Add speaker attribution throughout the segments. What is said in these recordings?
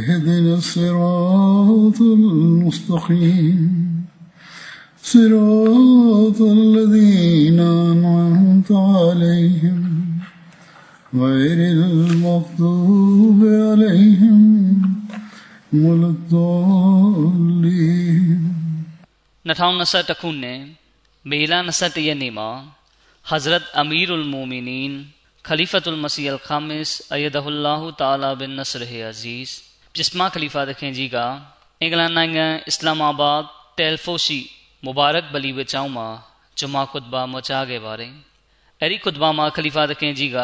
Speaker 1: اهدنا الصراط المستقيم صراط الذين أنعمت عليهم غير المغضوب عليهم ولا الضالين
Speaker 2: 2021ခုနှစ်မေလ21ရက်နေ့မှာ Hazrat Amirul Mu'minin Khalifatul Masih Al-Khamis Ayyadahullahu Ta'ala bin Nasr Aziz ပြ စ်မခလီဖာသခင်ကြီးကအင်္ဂလန်နိုင်ငံအစ္စလာမာဘတ်တယ်ဖိုရှိမူဘာရက်ဘလီဝကျောင်းမှာဂျမာခွတ်ဘာမချခဲ့ပါတယ်။အဲဒီခွတ်ဘာမှာခလီဖာသခင်ကြီးက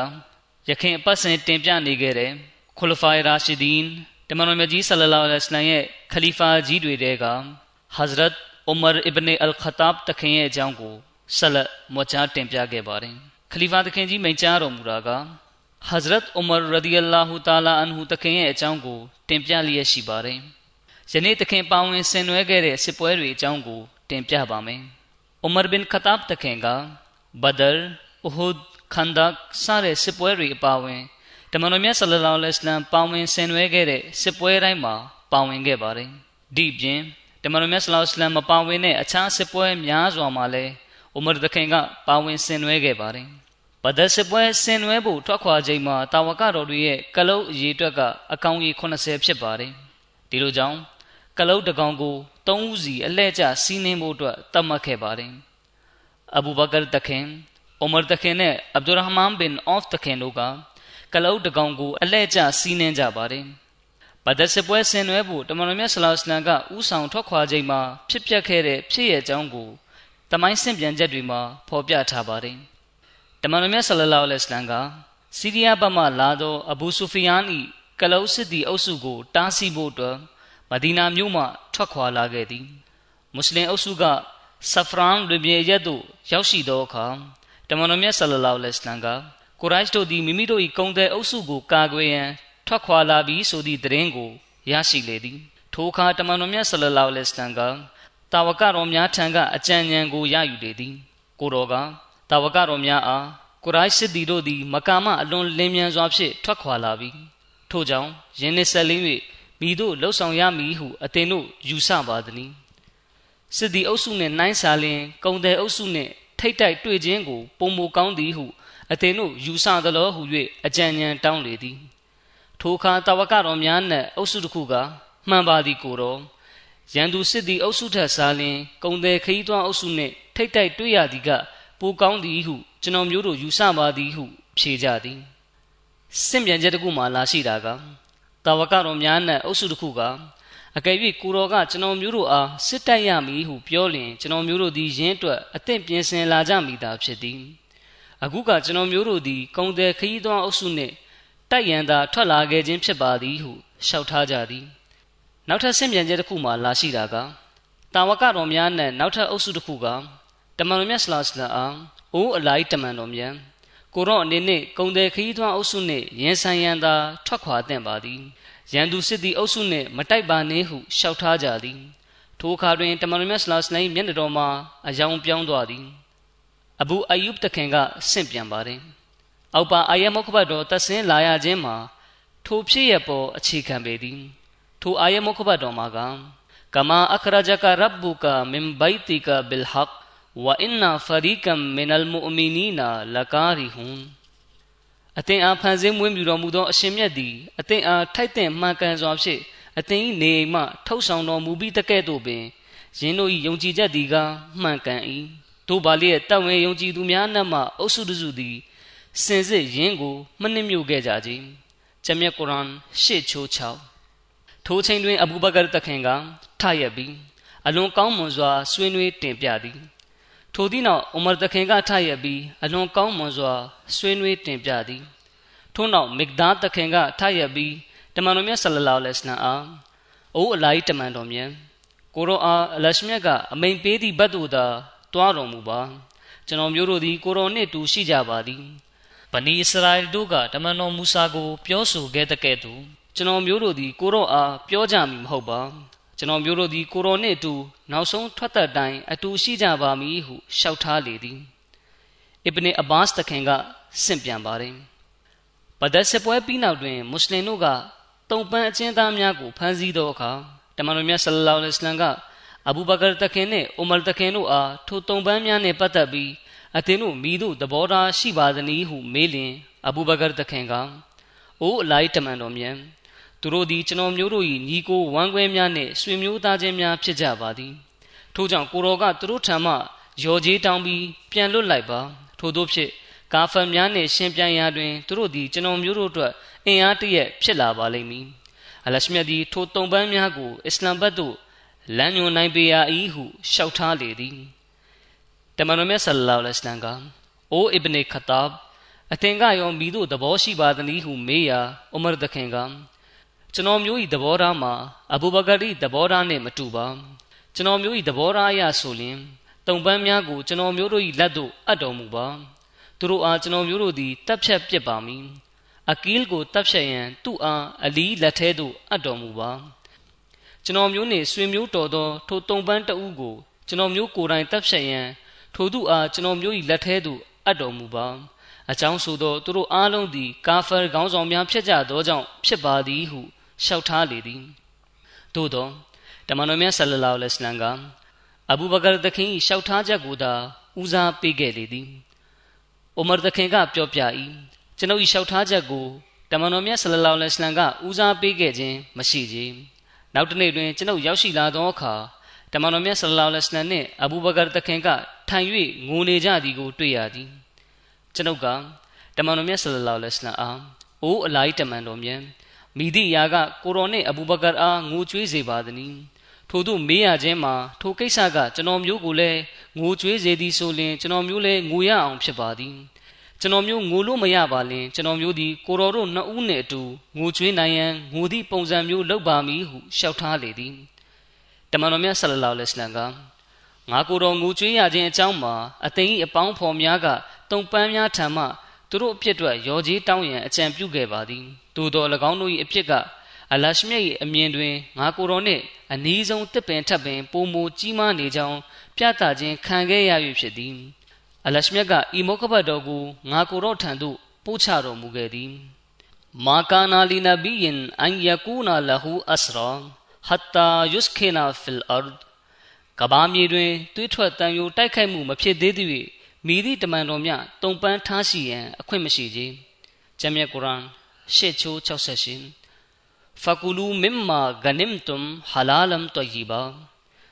Speaker 2: ယခင်အပတ်စဉ်တင်ပြနေခဲ့တဲ့ခူလဖိုင်ရာရှိဒီန်တမန်တော်မြတ်ကြီးဆလလောလဟ်အလัยဟိဝါစလမ်ရဲ့ခလီဖာကြီးတွေတဲက Hazrat Umar ibn al-Khattab တခင်ရဲ့အကြောင်းကိုဆက်လက်မွချတင်ပြခဲ့ပါတယ်။ခလီဖာတခင်ကြီးမိန့်ကြားတော်မူတာက Hazrat Umar radiyallahu ta'ala anhu တခင်ရဲ့အကြောင်းကိုတင်ပြလျက်ရှိပါတယ်။ယနေ့တခင်ပါဝင်ဆင်နွှဲခဲ့တဲ့စစ်ပွဲတွေအကြောင်းကိုတင်ပြပါမယ်။ Umar bin Khattab တခင်က Badr, Uhud, Khandak စတဲ့စစ်ပွဲတွေအပါအဝင်တမန်တော်မြတ်ဆလလောလ္လဟ်အလัยဟိဝါစလမ်ပါဝင်ဆင်နွှဲခဲ့တဲ့စစ်ပွဲတိုင်းမှာပါဝင်ခဲ့ပါတယ်။ဒီပြင်တမန်တော်မြတ်ဆလောလ္လဟ်အလัยဟိဝါစလမ်မပါဝင်တဲ့အခြားစစ်ပွဲများစွာမှာလည်းဥမရ်သခင်ကပါဝင်ဆင်နွှဲခဲ့ပါတယ်။ ဘဒတ်စစ်ပွဲဆင်နွှဲဖို့ထွက်ခွာချိန်မှာတာဝကတော်တွေရဲ့ကလုတ်အရေးအတွက်ကအကောင်ကြီး80ဖြစ်ပါတယ်။ဒီလိုကြောင့်ကလုတ်တကောင်ကို3ဦးစီအလှဲ့ကျစီးနှင်းဖို့အတွက်တတ်မှတ်ခဲ့ပါတယ်။အဘူဘကာတခင်ဥမရ်တခင်နဲ့အဗ်ဒူရဟ်မန်ဘင်အော့ဖ်တခင်တို့ကကလုတ်တကောင်ကိုအလှဲ့ကျစီးနှင်းကြပါတယ်။ဘဒတ်စစ်ပွဲဆင်နွှဲဖို့တမန်တော်မြတ်ဆလောလ္လဟ်အလัยဟိဝါစလမ်ကဥဆောင်ထွက်ခွာချိန်မှာဖြစ်ပျက်ခဲ့တဲ့ဖြစ်ရဲ့အကြောင်းကိုတမိုင်းဆင့်ပြန်ချက်တွေမှာဖော်ပြထားပါတယ်။ တမန်တော်မြတ်ဆလလောလ္လဟ်အလัยဟိဝါစလမ်ကစီးရီးယားဘက်မှလာသောအဘူဆူဖီယန်၏ကလုတ်စစ်သည်အုပ်စုကိုတားဆီးဖို့အတွက်မဒီနာမြို့မှထွက်ခွာလာခဲ့သည်။မွတ်စလင်အုပ်စုကဆဖရန်ရဘီရက်သို့ရောက်ရှိသောအခါတမန်တော်မြတ်ဆလလောလ္လဟ်အလัยဟိဝါစလမ်ကကိုရိုက်တို့သည်မိမိတို့၏ကုံတဲ့အုပ်စုကိုကာကွယ်ရန်ထွက်ခွာလာပြီးဆိုသည့်သတင်းကိုရရှိလေသည်။ထိုအခါတမန်တော်မြတ်ဆလလောလ္လဟ်အလัยဟိဝါစလမ်ကတာဝကတော်များထံကအကြံဉာဏ်ကိုရယူလေသည်ကိုတော်က တာဝကတော်များအားကိုရိုက်စစ်သည်တို့သည်မကာမအလွန်လင်းမြန်စွာဖြင့်ထွက်ခွာလာပြီထို့ကြောင့်ယင်းနှင့်ဆက်လင်း၍မိတို့လှုပ်ဆောင်ရမည်ဟုအသင်တို့ယူဆပါသည်စစ်သည်အုပ်စုနှင့်နှိုင်းစာလျင်ကုံတဲ့အုပ်စုနှင့်ထိတ်တိုက်တွေ့ခြင်းကိုပုံမကောင်းသည်ဟုအသင်တို့ယူဆသလိုဟု၍အကြံဉာဏ်တောင်းလေသည်ထိုအခါတာဝကတော်များနှင့်အုပ်စုတစ်ခုကမှန်ပါသည်ကိုတော်ရန်သူစစ်သည်အုပ်စုထက်စားလျင်ကုံတဲ့ခရီးသွွားအုပ်စုနှင့်ထိတ်တိုက်တွေ့ရသည်က ပိုကောင်းသည်ဟုကျွန်တော်မျိုးတို့ယူဆပါသည်ဟုဖြေကြသည်စင့်ပြန်ချက်တစ်ခုမှလာရှိတာကတာဝကတော်များနဲ့အုပ်စုတစ်ခုကအကယ်၍ကိုတော်ကကျွန်တော်မျိုးတို့အားစစ်တိုက်ရမည်ဟုပြောလျင်ကျွန်တော်မျိုးတို့သည်ယင်းအတွက်အသင့်ပြင်ဆင်လာကြမိတာဖြစ်သည်အခုကကျွန်တော်မျိုးတို့သည်ကုံတဲ့ခရီးသွွားအုပ်စုနှင့်တိုက်ရန်သာထွက်လာခဲ့ခြင်းဖြစ်ပါသည်ဟုလျှောက်ထားကြသည်နောက်ထပ်ဆင့်ပြန်ချက်တစ်ခုမှလာရှိတာကတာဝကတော်များနဲ့နောက်ထပ်အုပ်စုတစ်ခုက တမန်တော်မြတ်ဆလာစလာအောင်အိုးအလိုက်တမန်တော်မြတ်ကိုရောအနေနဲ့ကုံတဲ့ခရီးသွွားအုပ်စုနှင့်ရင်ဆိုင်ရန်သာထွက်ခွာသင့်ပါသည်ရန်သူစစ်သည်အုပ်စုနှင့်မတိုက်ပါနှင့်ဟုလျှောက်ထားကြသည်ထိုအခါတွင်တမန်တော်မြတ်ဆလာစလိုင်းမျက်နှာတော်မှာအယောင်ပြောင်းသွားသည်အဘူအယုဘ်တခင်ကဆင့်ပြန်ပါတယ်အောက်ပါအာယမုခဘတ်တော်တဆင်းလာရခြင်းမှာထိုဖြစ်ရပေါ်အခြေခံပေသည်ထိုအာယမုခဘတ်တော်မှာကကမာအခရဂျကရဘ်ဘူကာမင်ဘိုက်တီကာဘီလ်ဟက် ဝအင်နာဖရီကမ်မင်အလ်မူအမီနီနာလကာရီဟွန်အသင်အားဖန်ဆင်းမွေးမြူတော်မူသောအရှင်မြတ်သည်အသင်အားထိုက်တဲ့မှန်ကန်စွာဖြင့်အသင်၏နေအိမ်မှထုတ်ဆောင်တော်မူပြီးတကဲ့သို့ပင်ယင်းတို့၏ယုံကြည်ချက်သည်ကမှန်ကန်၏တို့ပါလျက်တတ်ဝင်ယုံကြည်သူများအနက်မှအုပ်စုတစုသည်စင်စစ်ယင်းကိုမနှိမ့်မြုပ်ခဲ့ကြခြင်းဂျမ်မြတ်ကုရ်အာန်ရှေ့ချိုး6ထိုချိန်တွင်အဘူဘကာတခင်ကထရက်ပြီးအလွန်ကောင်းမွန်စွာဆွေးနွေးတင်ပြသည် ထိုသည့်နောက်ဥမာတခင်ကထရက်ပြီးအလွန်ကောင်းမွန်စွာဆွေးနွေးတင်ပြသည်ထို့နောက်မစ်ဒါတခင်ကထရက်ပြီးတမန်တော်မြတ်ဆလလောလဟ်အလัยဟိဝါစလမ်အားအိုးအလိုက်တမန်တော်မြတ်ကိုရောအားအလရှမြတ်ကအမိန်ပေးသည့်ဘတ်တို့သာတွားတော်မူပါကျွန်တော်မျိုးတို့သည်ကိုရောနှင့်တူရှိကြပါသည်ဗနီအစ္စရာအီတို့ကတမန်တော်မူဆာကို ပြောဆိုခဲ့တဲ့ကဲ့သို့ကျွန်တော်မျိုးတို့သည်ကိုရောအားပြောကြမည်မဟုတ်ပါ ကျွန်တော်မျိုးတို့သည်ကိုရောနှင့်အတူနောက်ဆုံးထွက်သက်တိုင်းအတူရှိကြပါမည်ဟုရှောက်ထားလေသည်အစ်ဘနီအဘာစ်တခင်ကဆင့်ပြန်ပါတယ်ဘဒတ်စပွဲပြီးနောက်တွင်မွတ်စလင်တို့ကတုံပန်းအချင်းသားများကိုဖမ်းဆီးသောအခါတမန်တော်မြတ်ဆလလောလဟ်အလัยဟ်ကအဘူဘကာတခင်နှင့်အိုမာတခင်တို့အားထိုတုံပန်းများနှင့်ပတ်သက်ပြီးအသင်တို့မိတို့သဘောထားရှိပါသနည်းဟုမေးလျင်အဘူဘကာတခင်ကအိုးအလိုက်တမန်တော်မြတ် သူတို့သည်ကျွန်တော်မျိုးတို့၏ညီကိုဝမ်းခွဲများနှင့်ဆွေမျိုးသားချင်းများဖြစ်ကြပါသည်ထို့ကြောင့်ကိုတော်ကသူတို့ထံမှရော်ကြီးတောင်းပြီးပြန်လွတ်လိုက်ပါထို့သောဖြင့်ကာဖန်များနှင့်ရှင်ပြန်ရာတွင်သူတို့သည်ကျွန်တော်မျိုးတို့အတွက်အင်အားတရက်ဖြစ်လာပါလိမ့်မည်အလရှမြတ်သည်ထိုတုံပန်းများကိုအစ္စလမ်ဘတ်သို့လမ်းညွှန်နိုင်ပေရ၏ဟုလျှောက်ထားလေသည်တမန်တော်မြတ်ဆလလောလဟ်အလัยဟ်ကအိုအစ်ဘနီခတာဘ်အသင်ကရောမိတို့သဘောရှိပါသနည်းဟုမေးရာဥမာတခင်က ကျွန်တော်မျိုး၏သဘောထားမှာအဘူဘကာရီသဘောထားနှင့်မတူပါကျွန်တော်မျိုး၏သဘောထားအရဆိုလျှင်တုံပန်းများကိုကျွန်တော်မျိုးတို့၏လက်သို့အပ်တော်မူပါသူတို့အားကျွန်တော်မျိုးတို့သည်တပ်ဖြတ်ပစ်ပါမည်အကီးကိုတပ်ဖြတ်ရန်သူ့အားအလီလက်ထဲသို့အပ်တော်မူပါကျွန်တော်မျိုးနှင့်ဆွေမျိုးတော်သောထိုတုံပန်းတဦးကိုကျွန်တော်မျိုးကိုယ်တိုင်တပ်ဖြတ်ရန်ထိုသူအားကျွန်တော်မျိုး၏လက်ထဲသို့အပ်တော်မူပါအကြောင်းဆိုသောသူတို့အားလုံးသည်ကာဖာခေါင်းဆောင်များဖြစ်ကြသောကြောင့်ဖြစ်ပါသည်ဟု လျှောက်ထားလေသည်သို့သောတမန်တော်မြတ်ဆလလောလ္လဟ်အလัမ်ကအဘူဘကာသခင်၏လျှောက်ထားချက်ကိုသာဦးစားပေးခဲ့လေသည်အိုမာသခင်ကပြောပြ၏ကျွန်ုပ်၏လျှောက်ထားချက်ကိုတမန်တော်မြတ်ဆလလောလ္လဟ်အလัမ်ကဦးစားပေးခဲ့ခြင်းမရှိကြနောက်တစ်နေ့တွင်ကျွန်ုပ်ရောက်ရှိလာသောအခါတမန်တော်မြတ်ဆလလောလ္လဟ်အလัမ်နှင့်အဘူဘကာသခင်ကထိုင်၍ငိုနေကြသည်ကိုတွေ့ရသည်ကျွန်ုပ်ကတမန်တော်မြတ်ဆလလောလ္လဟ်အလัမ်အားအိုးအလိုက်တမန်တော်မြတ် မိသည့်အရာကကိုရောနှင့်အဘူဘကာအားငိုကြွေးစေပါသည်။ထို့သို့မေးရခြင်းမှာထိုကိစ္စကကျွန်တော်မျိုးကိုလည်းငိုကြွေးစေသည်ဆိုလျှင်ကျွန်တော်မျိုးလည်းငိုရအောင်ဖြစ်ပါသည်။ကျွန်တော်မျိုးငိုလို့မရပါလင်ကျွန်တော်မျိုးသည်ကိုရောတို့နှစ်ဦးနှင့်အတူငိုကြွေးနိုင်ရန်ငိုသည့်ပုံစံမျိုးလုပ်ပါမည်ဟုလျှောက်ထားလေသည်။တမန်တော်မြတ်ဆလလောလဟ်အလัยဟ်ကငါကိုယ်တော်ငိုကြွေးရခြင်းအကြောင်းမှာအသိအပေါင်းဖော်များကတုံပန်းများထံမှသူတို့အဖြစ်အတွက်ရော်ကြီးတောင်းရန်အကြံပြုခဲ့ပါသည် သို့တော်၎င်းတို့၏အဖြစ်ကအလရှမြတ်၏အမြင်တွင်ငါကိုယ်တော်နှင့်အနည်းဆုံးတစ်ပင်ထပ်ပင်ပုံမူကြီးမားနေကြောင်းပြသခြင်းခံခဲ့ရ၍ဖြစ်သည်အလရှမြတ်ကဤမောကဘတ်တော်ကိုငါကိုယ်တော်ထံသို့ပို့ချတော်မူခဲ့သည်မာကာနာလီနဘီယင်အန်ယကူနာလဟူအစရာဟတ်တာယုစခေနာဖီလ်အာဒ်ကဘာမြေတွင်တွေးထွက်တန်ယိုတိုက်ခိုက်မှုမဖြစ်သေးသည့်မိသည့်တမန်တော်များတုံပန်းထားရှိရန်အခွင့်မရှိကြ။ဂျမ်မြတ်ကုရ်အာန် ရှေ့ချိုး68ဖကူလူမင်မာဂနမ်တုမ်ဟလာလမ်တယီဘာ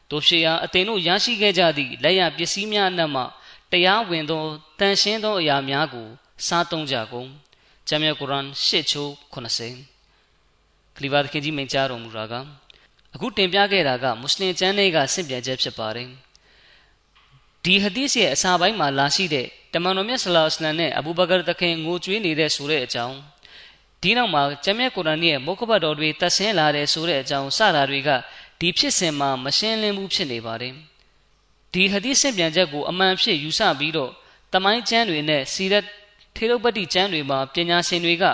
Speaker 2: တို့ရှိရာအသင်တို့ရရှိခဲ့ကြသည့်လက်ရပစ္စည်းများအနက်မှတရားဝင်သောတန်ရှင်းသောအရာများကို စားသုံးကြကုန်။ဂျမ်မြတ်ကုရ်အာန်ရှေ့ချိုး80ခလီဗာသခင်ကြီးမိန့်ကြားတော်မူတာကအခုတင်ပြခဲ့တာကမွတ်စလင်ကျမ်းတွေကဆင့်ပြချက်ဖြစ်ပါတယ်။ဒီဟဒီစ်ရဲ့အစာပိုင်းမှာလာရှိတဲ့တမန်တော်မြတ်ဆလာစလမ်နဲ့အဘူဘကာတခင်ငိုကြွေးနေတဲ့ဆိုတဲ့အကြောင်း ဒီနောက်မှာကျမ်းမြတ်ကုရ်အာန်ရဲ့မုခဘတ်တော်တွေတတ်ဆင်းလာတဲ့ဆိုတဲ့အကြောင်းစတာတွေကဒီဖြစ်စဉ်မှာမရှင်းလင်းဘူးဖြစ်နေပါတယ်ဒီဟဒီစ်ဆင့်ပြန်ချက်ကိုအမှန်ဖြစ်ယူဆပြီးတော့တမိုင်းကျမ်းတွေနဲ့စီရက်ထေရုပတိကျမ်းတွေမှာပညာရှင်တွေက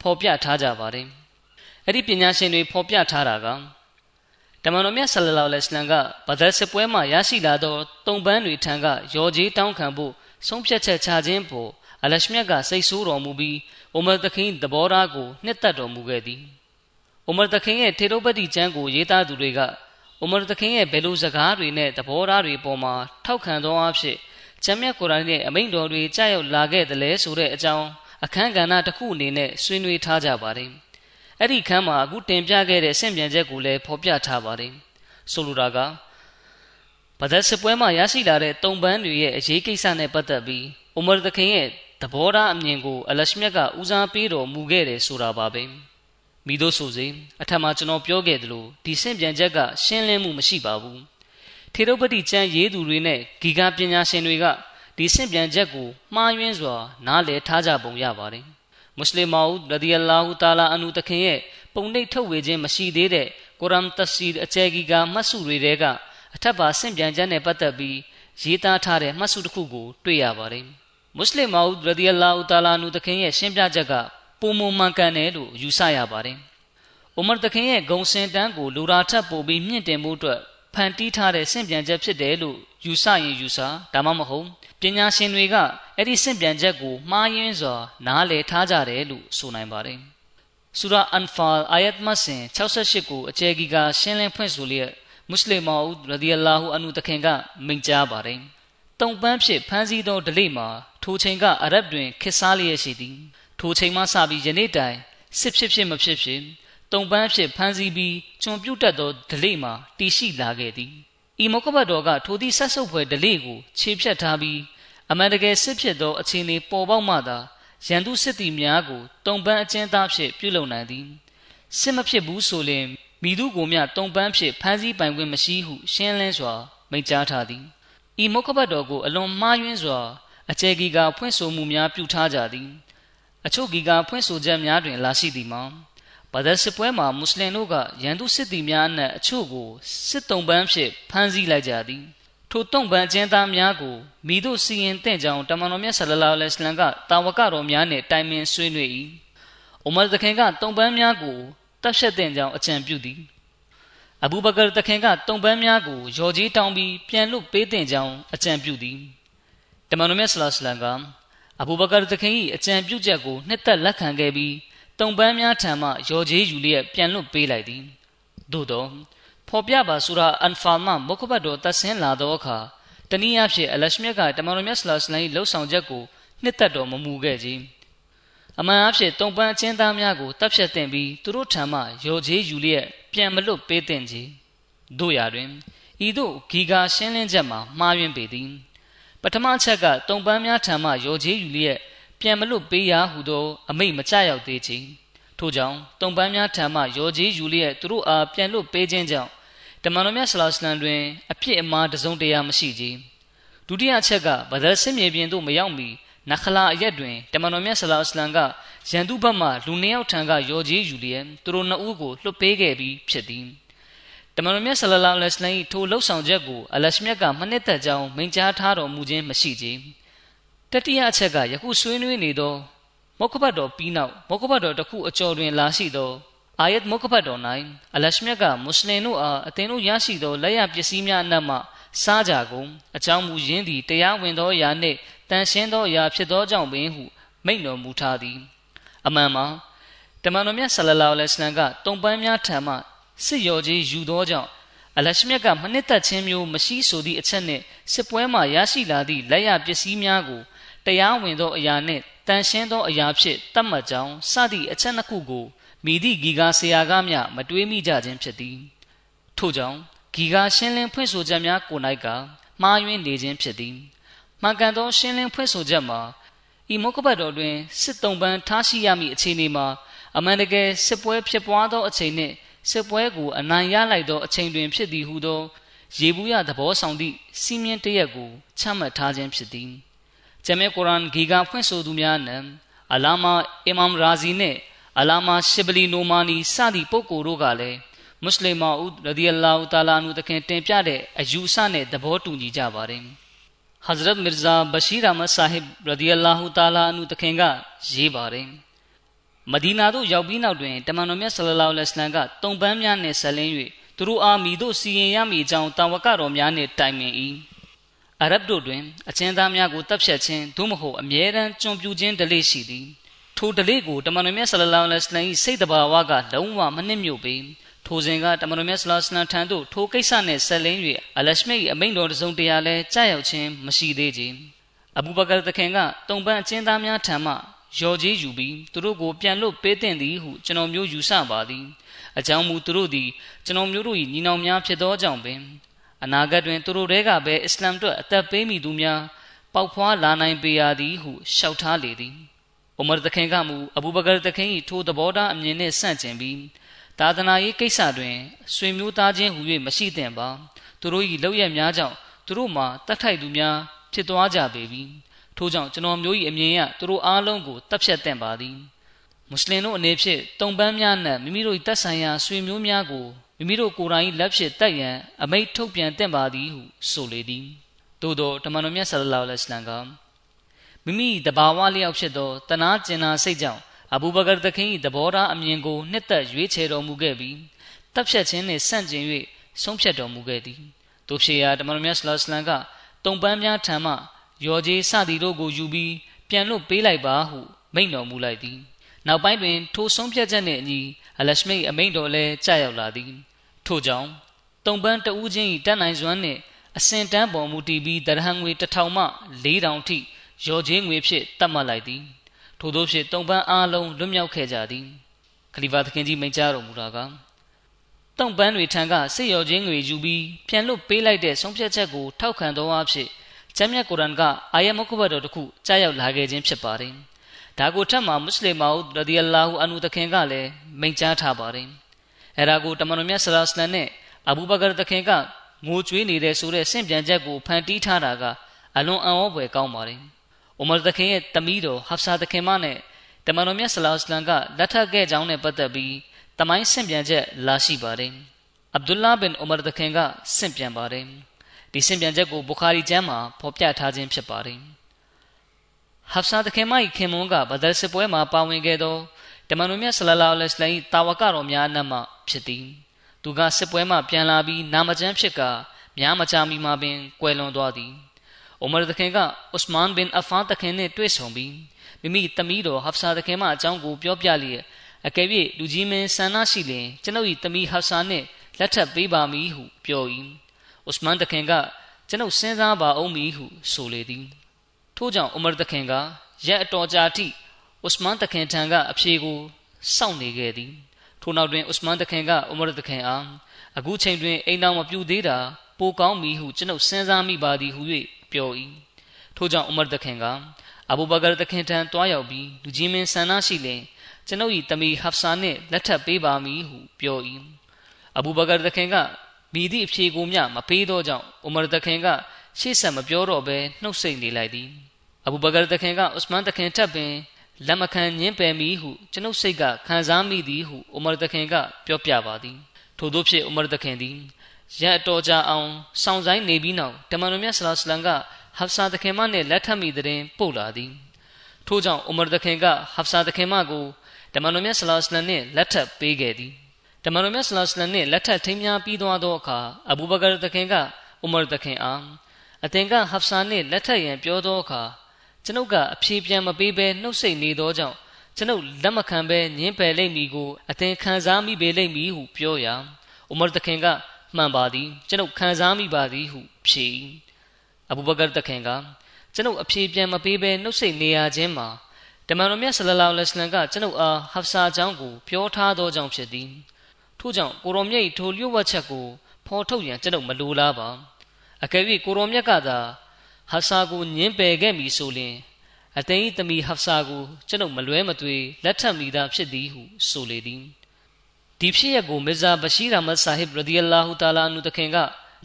Speaker 2: ဖော်ပြထားကြပါတယ်အဲ့ဒီပညာရှင်တွေဖော်ပြထားတာကတမန်တော်မြတ်ဆလလောလဟ်အလัยဟ်ကဘဒရ်စစ်ပွဲမှာရရှိလာသောတုံပန်းတွေထံကရော်ကြီးတောင်းခံဖို့ဆုံးဖြတ်ချက်ချခြင်းပေါ် အလရှမြတ်ကစိတ်ဆိုးတော်မူပြီးအိုမာတခင်သဘောထားကိုနှစ်သက်တော်မူခဲ့သည်အိုမာတခင်ရဲ့ထေရုပတိကျမ်းကိုရေးသားသူတွေကအိုမာတခင်ရဲ့ဘယ်လိုစကားတွေနဲ့သဘောထားတွေပေါ်မှာထောက်ခံသောအဖြစ်ကျမ်းမြတ်ကုရ်အာန်ရဲ့အမိန့်တော်တွေကြားရောက်လာခဲ့တယ်လဲဆိုတဲ့အကြောင်းအခန်းကဏ္ဍတစ်ခုအနေနဲ့ဆွေးနွေးထားကြပါတယ်။အဲ့ဒီခန်းမှာအခုတင်ပြခဲ့တဲ့ဆင့်ပြန်ချက်ကိုလည်းဖော်ပြထားပါတယ်။ဆိုလိုတာကဗဒတ်စပွဲမှာရရှိလာတဲ့တုံပန်းတွေရဲ့အရေးကိစ္စနဲ့ပတ်သက်ပြီးအိုမာသခင်ရဲ့ သဘောထားအမြင်ကို အလရှမြတ်ကဦးစားပေးတော်မူခဲ့တယ်ဆိုတာပါပဲမိတို့ဆိုစေအထက်မှာကျွန်တော်ပြောခဲ့သလိုဒီဆင့်ပြန်ချက်ကရှင်းလင်းမှုမရှိပါဘူးထေရုပတိကျမ်းရေးသူတွေနဲ့ဂီကာပညာရှင်တွေကဒီဆင့်ပြန်ချက်ကိုမှားယွင်းစွာ နားလည်ထားကြပုံရပါတယ်မွတ်စလင်မာဦးရဒီအလာဟူတာလာအန်ဟူတခင်ရဲ့ပုံနှိပ်ထုတ်ဝေခြင်းမရှိသေးတဲ့ကုရ်အာန်တဖ်စီအကျယ်ဂီကာမှတ်စုတွေတဲကအထက်ပါဆင့်ပြန်ချက်နဲ့ပတ်သက်ပြီးရေးသားထားတဲ့မှတ်စုတစ်ခုကိုတွေ့ရပါတယ် မွတ်စလင်မာဦးရဒီအလာဟူတာလာအန်ဟူတခင်ရဲ့ရှင်းပြချက်ကပုံမမှန်ကန်တယ်လို့ယူဆရပါတယ်။အိုမာတခင်ရဲ့ဂုံစင်တန်းကိုလူရာထပ်ပို့ပြီးမြင့်တင်မှုအတွက်ဖန်တီးထားတဲ့ဆင့်ပြန်ချက်ဖြစ်တယ်လို့ယူဆရင်ယူဆဒါမှမဟုတ်ပညာရှင်တွေကအဲ့ဒီဆင့်ပြန်ချက်ကိုမှားယွင်းစွာနားလည်ထားကြတယ်လို့ဆိုနိုင်ပါတယ်။ဆူရာအန်ဖာအာယတ်မဆင်68ကိုအကျယ်ကြီးကရှင်းလင်းဖွင့်ဆိုလျက်မွတ်စလင်မောဦးရဒီအလာဟူအန်ဟူတခင်ကမိန့်ကြားပါတယ်။ တုံပန်းဖြစ်ဖမ်းဆီးသောဒလိမှာထိုချိန်ကအရဗ်တွင်ခစ်စားလျက်ရှိသည်။ထိုချိန်မှစပြီးယနေ့တိုင်စစ်ဖြစ်ဖြစ်မဖြစ်ဖြစ်တုံပန်းဖြစ်ဖမ်းဆီးပြီးကျွန်ပြုတ်တတ်သောဒလိမှာတည်ရှိလာခဲ့သည်ဤမုကဘတ်တော်ကထိုသည့်ဆက်ဆုပ်ဖွယ်ဒလိကိုခြေဖြတ်ထားပြီးအမှန်တကယ်စစ်ဖြစ်သောအခြေအနေပေါ်ပေါက်မှသာရန်သူစစ်သည်များကိုတုံပန်းအကျဉ်းသားဖြင့်ပြုလုပ်နိုင်သည်စစ်မဖြစ်ဘူးဆိုလျှင်မိသူကိုမျှတုံပန်းဖြင့်ဖမ်းဆီးပိုင်ခွင့်မရှိဟုရှင်းလင်းစွာမိန့်ကြားထားသည် ဤမုကဘတ်တော်ကိုအလွန်မှားယွင်းစွာအကျယ်ကြီးကဖွင့်ဆိုမှုများပြုထားကြသည်အချို့ဂီကဖွင့်ဆိုချက်များတွင်လာရှိသည်မှာဘာသာစစ်ပွဲမှာမွတ်စလင်တို့ကရန်သူစစ်သည်များအနက်အချို့ကိုစစ်တုံးပန်းဖြင့်ဖမ်းဆီးလိုက်ကြသည်ထိုတုံးပန်းအကျဉ်းသားများကိုမိတို့စီရင်တင့်ကြောင်တမန်တော်မြတ်ဆလလောလဟ်အလမ်ကတာဝကတော်များနှင့်တိုင်ပင်ဆွေးနွေး၏အိုမာသခင်ကတုံးပန်းများကိုတပ်ဖြတ်တဲ့ကြောင်အကြံပြုသည် အဘူဘကာတခင်ကတုံပန်းများကိုရော်ကြီးတောင်းပြီးပြန်လွတ်ပေးတဲ့ကြောင်းအကြံပြုသည်တမန်တော်မြတ်ဆလ္လာလဟ်အလမ်ကအဘူဘကာတခင်၏အကြံပြုချက်ကိုနှစ်သက်လက်ခံခဲ့ပြီးတုံပန်းများထံမှရော်ကြီးယူလျက်ပြန်လွတ်ပေးလိုက်သည်သို့သောဖော်ပြပါဆူရာအန်ဖာမမုခဘတ်တော်တဆင်းလာသောအခါတနည်းအားဖြင့်အလရှမြတ်ကတမန်တော်မြတ်ဆလ္လာလဟ်အလမ်၏လှုပ်ဆောင်ချက်ကိုနှစ်သက်တော်မမူခဲ့ကြအမှန်အဖြစ်တုံပန်းအချင်းသားများကိုတပ်ဖြတ်တင်ပြီးသူတို့ထံမှရော်ကြီးယူလျက် ပြန်မလွတ်ပေးတင်ကြီးတို့ရာတွင်ဤသို့ဂီကာရှင်းလင်းချက်မှာမှားယွင်းပေသည်ပထမချက်ကတုံပန်းများထံမှရော်ကြီးယူလျက်ပြန်မလွတ်ပေးရဟုသော အမိန့်မကျရောက်သေးချေထို့ကြောင့်တုံပန်းများထံမှရော်ကြီးယူလျက်သူတို့အားပြန်လွတ်ပေးခြင်းကြောင့်တမန်တော်မြတ်ဆလောစလန်တွင်အဖြစ်အမှားတစုံတရာမရှိကြဒုတိယချက်ကဗဒရစစ်မြေပြင်သို့မရောက်မီ နခလာအရက်တွင်တမန်တော်မြတ်ဆလောစလန်ကရန်သူဘက်မှလူနှစ်ယောက်ထံကရော်ကြီးယူလျက်သူတို့နှစ်ဦးကိုလွတ်ပေးခဲ့ပြီးဖြစ်သည်တမန်တော်မြတ်ဆလလောလဟ်အလိုင်းထိုလှုပ်ဆောင်ချက်ကိုအလရှမြတ်ကမနှစ်သက်ကြောင်းမိန့်ကြားထားတော်မူခြင်းမရှိကြတတိယအချက်ကယခုဆွေးနွေးနေသောမုခဘတ်တော်ပြီးနောက်မုခဘတ်တော်တစ်ခုအကျော်တွင်လာရှိသောအာယတ်မုခဘတ်တော်၌အလရှမြတ်ကမွတ်စလင်တို့အားအသင်တို့ရရှိသောလက်ရပစ္စည်းများအနက်မှစားကြကုန်အကြောင်းမူရင်းသည်တရားဝင်သောအရာနှင့် တန်ရှင်းသောအရာဖြစ်သောကြောင့်ပင်ဟုမိန့်တော်မူထားသည် အမှန်မှာတမန်တော်မြတ်ဆလလောလဟ်အလัยဟ်ကတုံပန်းများထံမှစစ်ရော်ကြီးယူသောကြောင့်အလရှမြတ်ကမနစ်သက်ခြင်းမျိုးမရှိဆိုသည့်အချက်နှင့်စစ်ပွဲမှရရှိလာသည့်လက်ရပစ္စည်းများကိုတရားဝင်သောအရာနှင့်တန်ရှင်းသောအရာဖြင့်တတ်မှတ်ကြောင်းစသည့်အချက်နှစ်ခုကိုမိသည့်ဂီကာဆရာကမျှမတွေးမိကြခြင်းဖြစ်သည်ထို့ကြောင့်ဂီကာရှင်းလင်းဖွင့်ဆိုချက်များကို၌ကမှားယွင်းနေခြင်းဖြစ်သည် မှန်ကန်သောရှင်းလင်းဖွင့်ဆိုချက်မှာဤမုခဘတ်တော်တွင်စစ်တုံပန်းထားရှိရမည့်အခြေအနေမှာအမှန်တကယ်စစ်ပွဲဖြစ်ပွားသောအချိန်နှင့်စစ်ပွဲကိုအနိုင်ရလိုက်သောအချိန်တွင်ဖြစ်သည်ဟုသောရေဘူးရသဘောဆောင်သည့်စီးမြင်တရက်ကိုချမှတ်ထားခြင်းဖြစ်သည်ဂျမဲကုရ်အာန်ဂီကာဖွင့်ဆိုသူများနံအလာမာအီမမ်ရာဇီနှင့်အလာမာရှစ်ဘလီနိုမာနီစသည့်ပုဂ္ဂိုလ်တို့ကလည်းမွတ်စလင်မာဦးရဒီအလာဟူတာလာနုတခင်တင်ပြတဲ့အယူဆနဲ့သဘောတူညီကြပါတယ် ဟဇရတ်မီရဇာဘရှိရမဆာဟစ်ရဒီအလာဟူတာလာနုတခင်ကရေးပါတယ်မဒီနာသို့ရောက်ပြီးနောက်တွင်တမန်တော်မြတ်ဆလလောလဟ်အလัยဟ်ကတုံပန်းများနှင့်ဆက်လင်း၍သူတို့အားမိတို့စီရင်ရမည်အကြောင်းတာဝကတော်များနှင့်တိုင်ပင်၏အရဗ်တို့တွင်အချင်းသားများကိုတပ်ဖြတ်ခြင်းသို့မဟုတ်အမြဲတမ်းကြုံပြူခြင်းဒလိရှိသည်ထိုဒလိကိုတမန်တော်မြတ်ဆလလောလဟ်အလัยဟ်၏စိတ်တဘာဝကလုံးဝမနှိမ့်မြုပ်ပေ ထိုစဉ်ကတမန်တော်မြတ်ဆလလောလဟ်ထံသို့ထိုကိစ္စနှင့်ဆက်လင်း၍အလရှမိတ်အမိန့်တော်တစုံတရာလည်းကြားရောက်ခြင်းမရှိသေးခြင်းအဘူဘကာတခင်ကတုံပန်းအချင်းသားများထံမှရော်ကြီးယူပြီးသူတို့ကိုပြန်လွတ်ပေးသင့်သည်ဟုကျွန်တော်မျိုးယူဆပါသည်အကြောင်းမူသူတို့သည်ကျွန်တော်မျိုးတို့၏ညီနောင်များဖြစ်သောကြောင့်ပင်အနာဂတ်တွင်သူတို့တဲကပဲအစ္စလာမ်တို့အသက်ပေးမိသူများပေါက်ဖွားလာနိုင်ပေရသည်ဟုရှောက်ထားလေသည်။အိုမာတခင်ကမူအဘူဘကာတခင်၏ထိုသဘောထားအမြင်နှင့်ဆန့်ကျင်ပြီး သာသနာရေးကိစ္စတွင်ဆွေမျိုးသားချင်းဟူ၍မရှိသင့်ပါသူတို့၏လောက်ရများကြောင့်သူတို့မှာတတ်ထိုက်သူများဖြစ်သွားကြပေပြီထို့ကြောင့်ကျွန်တော်မျိုး၏အမြင်အရသူတို့အားလုံးကိုတပ်ဖြတ်သင့်ပါသည်မွတ်စလင်တို့အနေဖြင့်တုံပန်းများနဲ့မိမိတို့၏တပ်ဆိုင်ရာဆွေမျိုးများကိုမိမိတို့ကိုယ်တိုင်လက်ဖြစ်တက်ရန်အမိတ်ထုတ်ပြန်သင့်ပါသည်ဟုဆိုလေသည်သို့သောတမန်တော်မြတ်ဆလလောလဟ်အလัยဟ်ကမိမိတဘာဝလျောက်ဖြစ်သောတနာကျင်နာစိတ်ကြောင့် အဘူဘကာသခင်၏သဘောထားအမြင်ကိုနှစ်သက်ရွေးချယ်တော်မူခဲ့ပြီးတပ်ဖြတ်ခြင်းနှင့်ဆန့်ကျင်၍ဆုံးဖြတ်တော်မူခဲ့သည်တို့ဖြစ်ရာတမန်တော်မြတ်ဆလ္လာလမ်ကတုံပန်းများထံမှရော်ကြီးစသည်တို့ကိုယူပြီးပြန်လွတ်ပေးလိုက်ပါဟုမိန့်တော်မူလိုက်သည်နောက်ပိုင်းတွင်ထိုဆုံးဖြတ်ချက်နှင့်အညီအလရှမိတ်အမိန့်တော်လည်းကြာရောက်လာသည်ထို့ကြောင့်တုံပန်းတဦးချင်း၏တတ်နိုင်စွမ်းနှင့်အစင်တန်းပေါ်မူတည်ပြီးတရဟံငွေ1000မှ4000ထိရော်ကြီးငွေဖြင့်တတ်မှတ်လိုက်သည် ထို့သောဖြင့်တုံပန်းအားလုံးလွတ်မြောက်ခဲ့ကြသည်ခလီဖာသခင်ကြီးမိန့်ကြားတော်မူတာကတုံပန်းတွေထံကစစ်ရောချင်းတွေယူပြီးပြန်လွတ်ပေးလိုက်တဲ့ဆုံးဖြတ်ချက်ကိုထောက်ခံသောအဖြစ်ကျမ်းမြတ်ကုရ်အန်ကအာယတ်မုခဘတ်တော်တစ်ခုကြားရောက်လာခဲ့ခြင်းဖြစ်ပါတယ်။ဒါကိုထပ်မှာမွတ်စလင်မာဦးရဒီအလာဟူအန်ဟူတခင်ကလည်းမိန့်ကြားထားပါတယ်။အဲဒါကိုတမန်တော်မြတ်ဆလာစလန်နဲ့အဘူဘကာတခင်ကငိုကြွေးနေတဲ့ဆိုတဲ့ဆင့်ပြန်ချက်ကိုဖန်တီးထားတာကအလွန်အံ့ဩဖွယ်ကောင်းပါတယ်။။ အိုမာသခင်ရဲ့တမီးတော်ဟဖ်ဆာသခင်မနဲ့တမန်တော်မြတ်ဆလောစလမ်ကလက်ထပ်ခဲ့ကြောင်းနဲ့ပတ်သက်ပြီးတမိုင်းဆင့်ပြန်ချက်လာရှိပါတယ်။အဗ်ဒူလာဘင်အိုမာသခင်ကဆင့်ပြန်ပါတယ်။ဒီဆင့်ပြန်ချက်ကိုဘူခါရီကျမ်းမှာဖော်ပြထားခြင်းဖြစ်ပါတယ်။ဟဖ်ဆာသခင်မ၏ခင်မွန်းကဘဒရ်စစ်ပွဲမှာပါဝင်ခဲ့သောတမန်တော်မြတ်ဆလလောလဟ်အလိုင်းတာဝကတော်များအနက်မှဖြစ်သည်။သူကစစ်ပွဲမှပြန်လာပြီးနာမကျန်းဖြစ်ကများမချမီမှာပင်ကွယ်လွန်သွားသည်။ အိုမာတခင်ကဥစမန်ဘင်အဖာတခင်နဲ့တွေ့ဆုံပြီးမိမိသမီးတော်ဟဖ်ဆာတခင်မအကြောင်းကိုပြောပြလျက်အကယ်၍လူကြီးမင်းဆန္ဒရှိလျင်ကျွန်ုပ်၏သမီးဟဖ်ဆာနှင့်လက်ထပ်ပေးပါမည်ဟုပြော၏ဥစမန်တခင်ကကျွန်ုပ်စဉ်းစားပါအောင်မည်ဟုဆိုလေသည်ထို့ကြောင့်အိုမာတခင်ကရက်အတော်ကြာထိဥစမန်တခင်ထံကအဖြေကိုစောင့်နေခဲ့သည်ထို့နောက်တွင်ဥစမန်တခင်ကအိုမာတခင်အားအခုချိန်တွင်အိမ်တော်မပြူသေးတာပိုကောင်းမည်ဟုကျွန်ုပ်စဉ်းစားမိပါသည်ဟု၍ ပြော၏ထို့ကြောင့်ဥမရသခင်ကအဘူဘကာသခင်ထံတွားရောက်ပြီးလူကြီးမင်းဆန္ဒရှိလင်ကျွန်ုပ်၏တမီဟဖ်ဆာနှင့်လက်ထပ်ပေးပါမည်ဟုပြော၏အဘူဘကာသခင်ကမိသည့်အဖြေကိုမျှမပေးသောကြောင့်ဥမရသခင်ကရှေ့ဆက်မပြောတော့ဘဲနှုတ်ဆက်နေလိုက်သည်အဘူဘကာသခင်ကဥစမန်သခင်ထပ်ပင်လက်မခံညင်းပယ်မိဟုကျွန်ုပ်စိတ်ကခံစားမိသည်ဟုဥမရသခင်ကပြောပြပါသည်ထို့သောဖြင့်ဥမရသခင်သည် ရက်တော်ကြအောင်စောင့်ဆိုင်နေပြီးနောက်တမန်တော်မြတ်ဆလာစလမ်ကဟဖ်ဆာသခင်မနဲ့လက်ထပ်မိတဲ့ပို့လာသည်ထို့ကြောင့်ဥမရသခင်ကဟဖ်ဆာသခင်မကိုတမန်တော်မြတ်ဆလာစလမ်နဲ့လက်ထပ်ပေးခဲ့သည်တမန်တော်မြတ်ဆလာစလမ်နဲ့လက်ထပ်ထိမ်းများပြီးသွားသောအခါအဘူဘကာသခင်ကဥမရသခင်အားအသင်ကဟဖ်ဆာနဲ့လက်ထပ်ရန်ပြောသောအခါကျွန်ုပ်ကအဖြေပြန်မပေးဘဲနှုတ်ဆက်နေသောကြောင့်ကျွန်ုပ်လက်မခံဘဲညင်းပယ်လိမ့်မည်ကိုအသင်ခံစားမိပေလိမ့်မည်ဟုပြောရာဥမရသခင်က မှန်ပါသည်ကျွန်ုပ်ခံစားမိပါသည်ဟုဖြေအဘူဘကာတခင်ကကျွန်ုပ်အဖြေပြန်မပေးဘဲနှုတ်ဆက်နေရခြင်းမှာတမန်တော်မြတ်ဆလလောလဟ်အလัยဟ်ကကျွန်ုပ်အားဟဖ်ဆာအကြောင်းကိုပြောထားသောကြောင့်ဖြစ်သည်ထို့ကြောင့်ကိုရောမြတ်၏ထိုလျှို့ဝှက်ချက်ကိုဖော်ထုတ်ရန်ကျွန်ုပ်မလိုလားပါအကယ်၍ကိုရောမြတ်ကသာဟဖ်ဆာကိုညင်းပယ်ခဲ့မည်ဆိုလျှင်အသိန်းသမီးဟဖ်ဆာကိုကျွန်ုပ်မလွဲမသွေလက်ထပ်မိသားဖြစ်သည်ဟုဆိုလေသည် ဒီဖြစ်ရပ်ကိုမစ္စဘရှိရာမတ်ဆာဟစ်ရဒီအလာဟူတာလာအနုတခင်က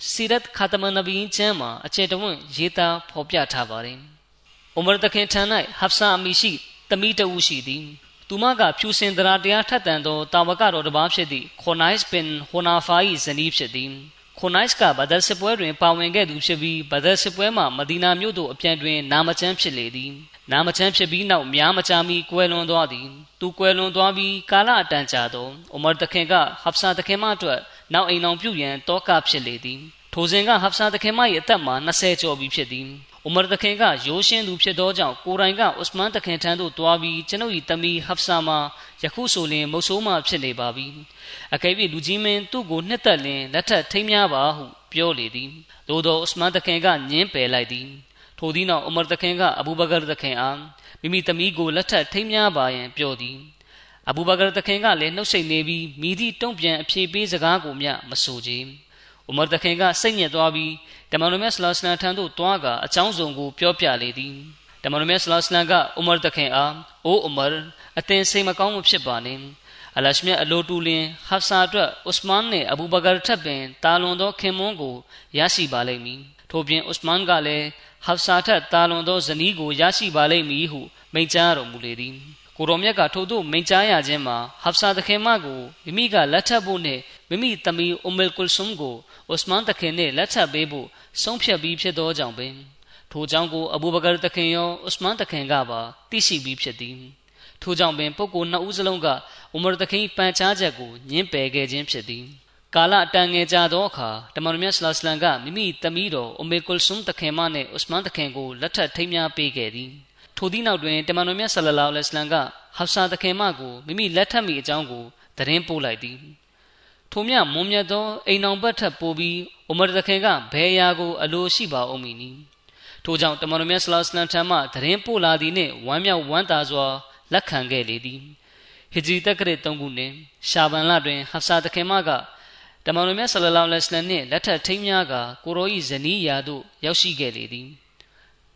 Speaker 2: စီရတ်ခါတမန်နဗီကျမ်းမှာအခြေတဝင့်ရေးသားဖော်ပြထားပါတယ်။အိုမာတခင်ထံ၌ဟဖ်ဆာအမီရှိတမီတဝူရှိသည်။သူမကဖြူစင်တရာတရားထက်တန်သောတာဝကတော်တစ်ပါးဖြစ်သည့်ခိုနိုက်စ်ပင်ဟိုနာဖာ၏ဇနီးဖြစ်သည်။ခိုနိုက်စ်ကဘဒတ်စစ်ပွဲတွင်ပါဝင်ခဲ့သူဖြစ်ပြီးဘဒတ်စစ်ပွဲမှာမဒီနာမြို့သို့အပြန်တွင်နာမကျန်းဖြစ်လေသည်။ နာမချမ်းဖြစ်ပြီးနောက်များမကြာမီကွယ်လွန်သွားသည်သူကွယ်လွန်သွားပြီးကာလအတန်ကြာသောအိုမာတခင်ကဟဖ်ဆာတခင်မအတွက်နောက်အိမ်အောင်ပြုရန်တောကဖြစ်လေသည်ထိုစဉ်ကဟဖ်ဆာတခင်မ၏အသက်မှာ20ကျော်ပြီဖြစ်သည်အိုမာတခင်ကရိုးရှင်းသူဖြစ်သောကြောင့်ကိုရိုင်ကဥစမန်တခင်ထံသို့တွားပြီးကျွန်ုပ်၏တမီဟဖ်ဆာမှာယခုဆိုလျှင်မုတ်ဆိုးမှဖြစ်နေပါပြီအကယ်၍လူကြီးမင်းသူ့ကိုနှစ်သက်လျင်လက်ထက်ထိမ်းများပါဟုပြောလေသည်သို့သောဥစမန်တခင်ကညင်းပယ်လိုက်သည် ထိုသည့်နောက်အမာသခင်ကအဘူဘကာသခင်အားမိမိသမီးကိုလက်ထပ်ထိမ်းမြားပါရန်ပြောသည်အဘူဘကာသခင်ကလည်းနှုတ်ဆက်နေပြီးမိသည့်တုံ့ပြန်အဖြေပေးစကားကိုမျှမဆိုချေဥမာသခင်ကစိတ်ညစ်သွားပြီးတမန်တော်မြတ်ဆလောစလန်ထံသို့တွားကအကြောင်းစုံကိုပြောပြလေသည်တမန်တော်မြတ်ဆလောစလန်ကဥမာသခင်အားအိုးဥမာအသင်စိတ်မကောင်းမှုဖြစ်ပါနှင့်အလရှမြတ်အလိုတူလင်ဟဖ်ဆာအတွက်ဥစမန်နဲ့အဘူဘကာထပ်ပင်တာလွန်သောခင်မွန်းကိုရရှိပါလိမ့်မည်ထို့ပြင်ဥစမန်ကလည်း ဟဖ်ဆာထက်တာလွန်သောဇနီးကိုရရှိပါလိမ့်မည်ဟုမိန့်ကြားတော်မူလေသည်ကိုတော်မြတ်ကထို့သို့မိန့်ကြားရခြင်းမှာဟဖ်ဆာသခင်မကိုမိမိကလက်ထပ်ဖို့နှင့်မိမိသမီးအူမလ်ကုလ်ဆုမ်ကိုဥစမန်သခင်နှင့်လက်ထပ်ပေးဖို့ဆုံးဖြတ်ပြီးဖြစ်သောကြောင့်ပင်ထိုကြောင့်ကိုအဘူဘကာသခင်ရောဥစမန်သခင်ကပါသိရှိပြီးဖြစ်သည်ထိုကြောင့်ပင်ပုဂ္ဂိုလ်နှစ်ဦးစလုံးကဥမရသခင်ပန်ချားချက်ကိုညှင်းပယ်ခဲ့ခြင်းဖြစ်သည် ကာလအတန်ငယ်ကြာသောအခါတမန်တော်မြတ်ဆလ္လမ်ကမိမိသမီးတော်အမေကုလ်ဆုမ်တခင်မနှင့်ဥစမန်တခင်ကိုလက်ထပ်ထိမ်းမြားပေးခဲ့သည်ထိုသည့်နောက်တွင်တမန်တော်မြတ်ဆလ္လာလဟ်အလัยဟိဝါစလမ်ကဟဖ်ဆာတခင်မကိုမိမိလက်ထပ်မိအကြောင်းကိုသတင်းပို့လိုက်သည်ထိုမြမွန်မြတ်သောအိမ်အောင်ဘတ်ထပ်ပို့ပြီးဥမရတခင်ကဘယ်ရာကိုအလိုရှိပါအောင်မည်နီထိုကြောင့်တမန်တော်မြတ်ဆလ္လာလဟ်အလัยဟိဝါစလမ်ထံမှသတင်းပို့လာသည်နှင့်ဝမ်းမြောက်ဝမ်းသာစွာလက်ခံခဲ့လေသည်ဟီဂျရီတက္ကရာ3ခုနှစ်ရှာဘန်လတွင်ဟဖ်ဆာတခင်မက တမန်တော်မြတ်ဆလလောလဟ်အလัยဟိဝါစလမ်နှင့်လက်ထပ်ထိမ်းများကကိုရောဤဇနီးယာသို့ရောက်ရှိခဲ့လေသည်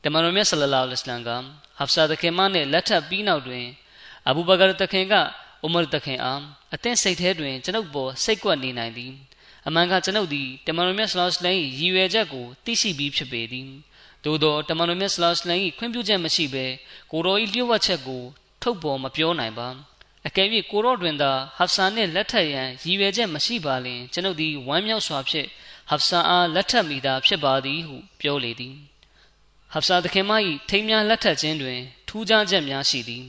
Speaker 2: တမန်တော်မြတ်ဆလလောလဟ်အလัยဟိဝါစလမ်ကဟဖ်ဆာတခင်မနှင့်လက်ထပ်ပြီးနောက်တွင်အဘူဘကာတခင်ကအူမာတခင်အားအသင်စိတ်ထဲတွင်ကျွန်ုပ်ပေါ်စိတ်ကွက်နေနိုင်သည်အမှန်ကကျွန်ုပ်သည်တမန်တော်မြတ်ဆလောလဟ်အလัยဟိဝါစလမ်၏ရည်ရွယ်ချက်ကိုသိရှိပြီးဖြစ်ပေသည်သို့သောတမန်တော်မြတ်ဆလောလဟ်အလัยဟိဝါစလမ်၏ခွင့်ပြုချက်မရှိဘဲကိုရောဤလျှို့ဝှက်ချက်ကိုထုတ်ပေါ်မပြောနိုင်ပါ အကယ်၍ကိုရော့တွင်သာဟဖ်ဆာနှင့်လက်ထပ်ရန်ရည်ရွယ်ချက်မရှိပါလျင်ကျွန်ုပ်သည်ဝမ်းမြောက်စွာဖြင့်ဟဖ်ဆာအားလက်ထပ်မိသာဖြစ်ပါသည်ဟုပြောလေသည်ဟဖ်ဆာသခင်မ၏ထိမ်းများလက်ထပ်ခြင်းတွင်ထူးခြားချက်များရှိသည်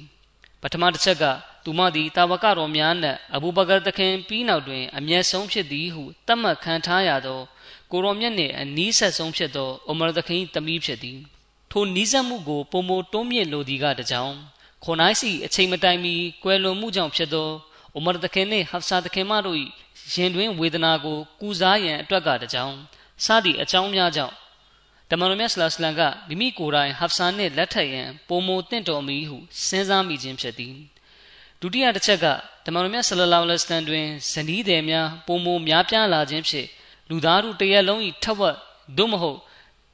Speaker 2: ပထမတစ်ချက်ကသူမသည်တာဝကတော်များနှင့်အဘူဘကာသခင်ပြီးနောက်တွင်အမျက်ဆုံးဖြစ်သည်ဟုသတ်မှတ်ခံထားရသောကိုရောမြတ်နှင့်အနီးဆက်ဆုံးဖြစ်သောအိုမာသခင်၏သမီးဖြစ်သည်ထိုနီးစပ်မှုကိုပုံမတွန်းမြင့်လိုသည်ကတကြောင် ခွန်နိုင်စီအချိန်မတိုင်မီကွယ်လွန်မှုကြောင့်ဖြစ်သောအိုမာတခင်နှင့်ဟဖ်ဆာတခင်မတို့၏ရင်တွင်ဝေဒနာကိုကုစားရန်အတွက်ကတကြောင်စသည့်အကြောင်းများကြောင့်တမန်တော်မြတ်ဆလ္လမ်ကမိမိကိုယ်တိုင်ဟဖ်ဆာနှင့်လက်ထပ်ရန်ပုံမိုတင့်တော်မီဟုစဉ်းစားမိခြင်းဖြစ်သည်ဒုတိယတစ်ချက်ကတမန်တော်မြတ်ဆလ္လာလဟ်အလိုင်းတွင်ဇနီးသည်များပုံမိုများပြားလာခြင်းဖြင့်လူသားတို့တရက်လုံး၏ထက်ဝက်သို့မဟုတ်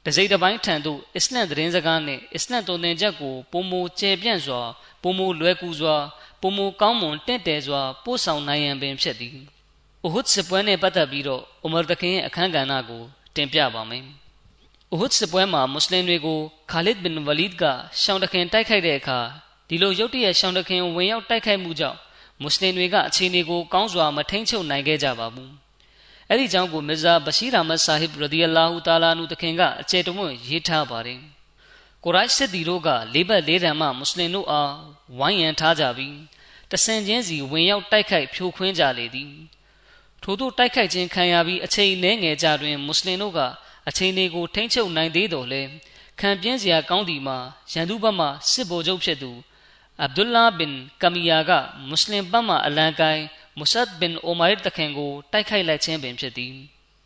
Speaker 2: တစိမ့်တစ်ပိုင်းထံသို့အစ္စလမ်သတင်းစကားနှင့်အစ္စလမ်တုံသင်ချက်ကိုပုံမကျယ်ပြန့်စွာပုံမလွယ်ကူစွာပုံမကောင်းမွန်တင့်တယ်စွာပို့ဆောင်နိုင်ရန်ပင်ဖြစ်သည်။အဟွတ်စစ်ပွဲနှင့်ပတ်သက်ပြီးတော့အူမာတခင်ရဲ့အခမ်းကဏ္ဍကိုတင်ပြပါမယ်။အဟွတ်စစ်ပွဲမှာမွတ်စလင်တွေကိုခါလစ်ဘင်ဝလီဒ်ကရှောင်းတခင်တိုက်ခိုက်တဲ့အခါဒီလိုရုတ်တရက်ရှောင်းတခင်ဝင်ရောက်တိုက်ခိုက်မှုကြောင့်မွတ်စလင်တွေကအခြေအနေကိုကောင်းစွာမထိန်ချုပ်နိုင်ခဲ့ကြပါဘူး။ အဲ့ဒီကြောင့်ကိုမဇာဘရှိရာမတ်ဆာဟစ်ရဒီအလာဟူတာလာနုတခင်ကအကျယ်တဝန်းရေးထားပါတယ်။ကိုရိုက်စစ်တီတို့ကလေးဘက်လေးတန်မှမွတ်စလင်တို့အားဝိုင်းရန်ထားကြပြီးတဆင်ချင်းစီဝင်ရောက်တိုက်ခိုက်ဖြိုခွင်းကြလေသည်။ထို့သို့တိုက်ခိုက်ခြင်းခံရပြီးအချိန်နှဲငယ်ကြတွင်မွတ်စလင်တို့ကအချိန်တွေကိုထိမ့်ချုပ်နိုင်သေးတော်လဲခံပြင်းစရာကောင်းဒီမှာရန်သူဘက်မှစစ်ဗိုလ်ချုပ်ဖြစ်သူအဗ်ဒူလာဘင်ကမီယာကမွတ်စလင်ဘက်မှအလံကိုင်း မုဆတ်ဘင်အိုမာရ်တခင်ကိုတိုက်ခိုက်လိုက်ခြင်းပင်ဖြစ်သည်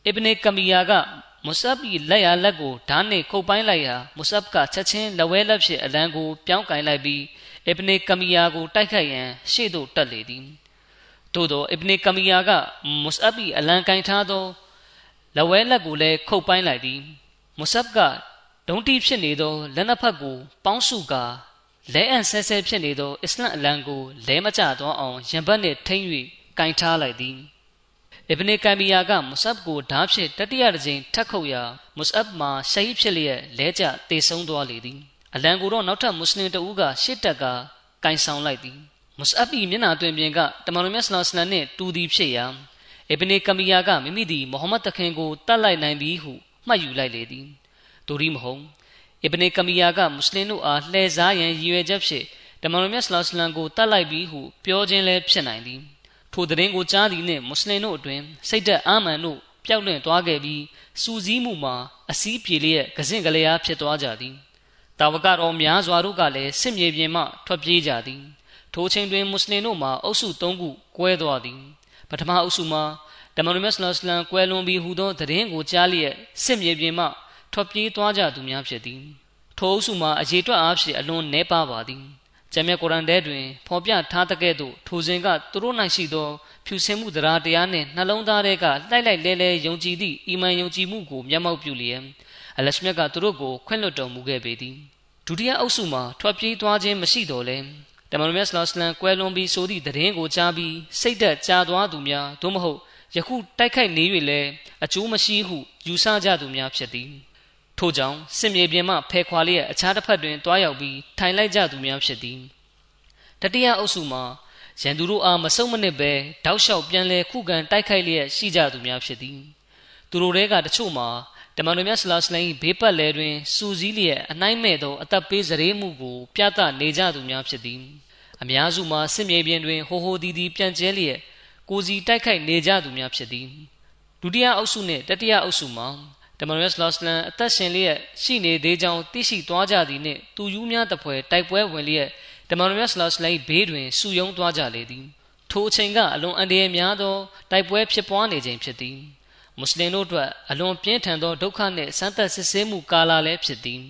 Speaker 2: အစ်ဘနေကမီယာကမုဆပ်၏လက်ရလက်ကိုဓာတ်နှင့်ခုတ်ပိုင်းလိုက်ရာမုဆပ်ကချက်ချင်းလက်ဝဲလက်ဖြင့်အလံကိုပြောင်းကင်လိုက်ပြီးအစ်ဘနေကမီယာကိုတိုက်ခိုက်ရန်ရှေ့သို့တက်လေသည်သို့သောအစ်ဘနေကမီယာကမုဆပ်၏အလံကင်ထားသောလက်ဝဲလက်ကိုလည်းခုတ်ပိုင်းလိုက်သည်မုဆပ်ကဒုံတီဖြစ်နေသောလက်နှစ်ဖက်ကိုပေါင်းစုကာ လဲအံဆဲဆဲဖြစ်နေသောအစ္စလမ်အလံကိုလဲမကျသွားအောင်ရံပတ်နှင့်ထိမ့်၍ကင်ထားလိုက်သည်အစ်ဘနေကမ်ဘီယာကမုဆပ်ကိုဓားဖြင့်တတိယတစ်ကြိမ်ထပ်ခုတ်ရာမုဆပ်မှာရှဟီဖြစ်လျက်လဲကျတေဆုံးသွားလေသည်အလံကိုတော့နောက်ထပ်မွတ်စလင်တဦးကရှစ်တက်ကကင်ဆောင်လိုက်သည်မုဆပ်၏မျက်နှာတွင်ပြင်ကတမန်တော်မြတ်ဆလောလ္လဟ်အလัยဟ်နှင့်တူသည်ဖြစ်ရာအစ်ဘနေကမ်ဘီယာကမိမိသည်မုဟမ္မဒ်တခင်ကိုတတ်လိုက်နိုင်ပြီဟုမှတ်ယူလိုက်လေသည်ဒူရီမဟုတ် အစ်ဘနေကမ်ဘီယာကမွတ်စလင်တို့အားလှည့်စားရန်ရည်ရွယ်ချက်ဖြင့်တမန်တော်မြတ်ဆလောလ္လဟ်အလัยဟ်ကိုတတ်လိုက်ပြီဟုပြောခြင်းလည်းဖြစ်နိုင်သည်ထိုသတင်းကိုကြားသည်နှင့်မွတ်စလင်တို့အတွင်စိတ်သက်အာမန်တို့ပျောက်လွင့်သွားခဲ့ပြီးစူစည်းမှုမှာအစည်းပြေလျက်ကစင့်ကလေးအားဖြစ်သွားကြသည်တာဝကတော်များစွာတို့ကလည်းစစ်မြေပြင်မှထွက်ပြေးကြသည်ထိုချိန်တွင်မွတ်စလင်တို့မှာအုပ်စု၃ခုကွဲသွားသည်ပထမအုပ်စုမှာတမန်တော်မြတ်ဆလ္လမ်ကွဲလွန်ပြီးဟူသောသတင်းကိုကြားလျက်စစ်မြေပြင်မှ ထွက်ပြေးသွားကြသူများဖြစ်သည်ထိုအုပ်စုမှာအရေးတွက်အားဖြင့်အလွန်နှဲပါပါသည်ကျမ်းမြတ်ကုရ်အန်ထဲတွင်ဖော်ပြထားတဲ့ကဲ့သို့ထိုစဉ်ကသူတို့၌ရှိသောဖြူစင်မှုတရားတရားနှင့်နှလုံးသားထဲကလိုက်လိုက်လဲလဲယုံကြည်သည့်အီမန်ယုံကြည်မှုကိုမျက်မှောက်ပြုလျက်အလရှမြတ်ကသူတို့ကိုခွင့်လွှတ်တော်မူခဲ့ပေသည်ဒုတိယအုပ်စုမှာထွက်ပြေးသွားခြင်းမရှိတော့လဲတမန်တော်မြတ်ဆလောစလမ်ကွဲလွန်ပြီးဆိုသည့်သတင်းကိုကြားပြီးစိတ်သက်ကြာသွားသူများသို့မဟုတ်ယခုတိုက်ခိုက်နေ၍လည်းအကျိုးမရှိဟုယူဆကြသူများဖြစ်သည် ထို့ကြောင့်စစ်မြေပြင်မှဖယ်ခွာလျက်အခြားတစ်ဖက်တွင်တွားရောက်ပြီးထိုင်လိုက်ကြသူများဖြစ်သည်တတိယအုပ်စုမှာရန်သူတို့အားမဆုံးမနစ်ပဲတောက်လျှောက်ပြန်လဲခုခံတိုက်ခိုက်လျက်ရှိကြသူများဖြစ်သည်သူတို့တွေကတချို့မှာတမန်တော်မြတ်ဆလာစလိုင်းဘေးပတ်လဲတွင်စူစည်းလျက်အနိုင်မဲ့သောအသက်ပေးစရေမှုကိုပြသနေကြသူများဖြစ်သည်အများစုမှာစစ်မြေပြင်တွင်ဟိုဟိုဒီဒီပြန်ကျဲလျက်ကိုစီတိုက်ခိုက်နေကြသူများဖြစ်သည်ဒုတိယအုပ်စုနှင့်တတိယအုပ်စုမှာ တမန်တော်ဆလောစလန်အသက်ရှင်လျက်ရှိနေသေးကြောင်းသိရှိသွားကြသည်နှင့်သူယူများတပွဲတိုက်ပွဲဝင်လျက်တမန်တော်ဆလောစလန်ဘေးတွင်စုယုံသွားကြလေသည်ထိုအချိန်ကအလွန်အန္တရာယ်များသောတိုက်ပွဲဖြစ်ပွားနေခြင်းဖြစ်သည်မွတ်စလင်တို့အတွက်အလွန်ပြင်းထန်သောဒုက္ခနှင့်ဆန်းသက်စစ်ဆေးမှုကာလလည်းဖြစ်သည်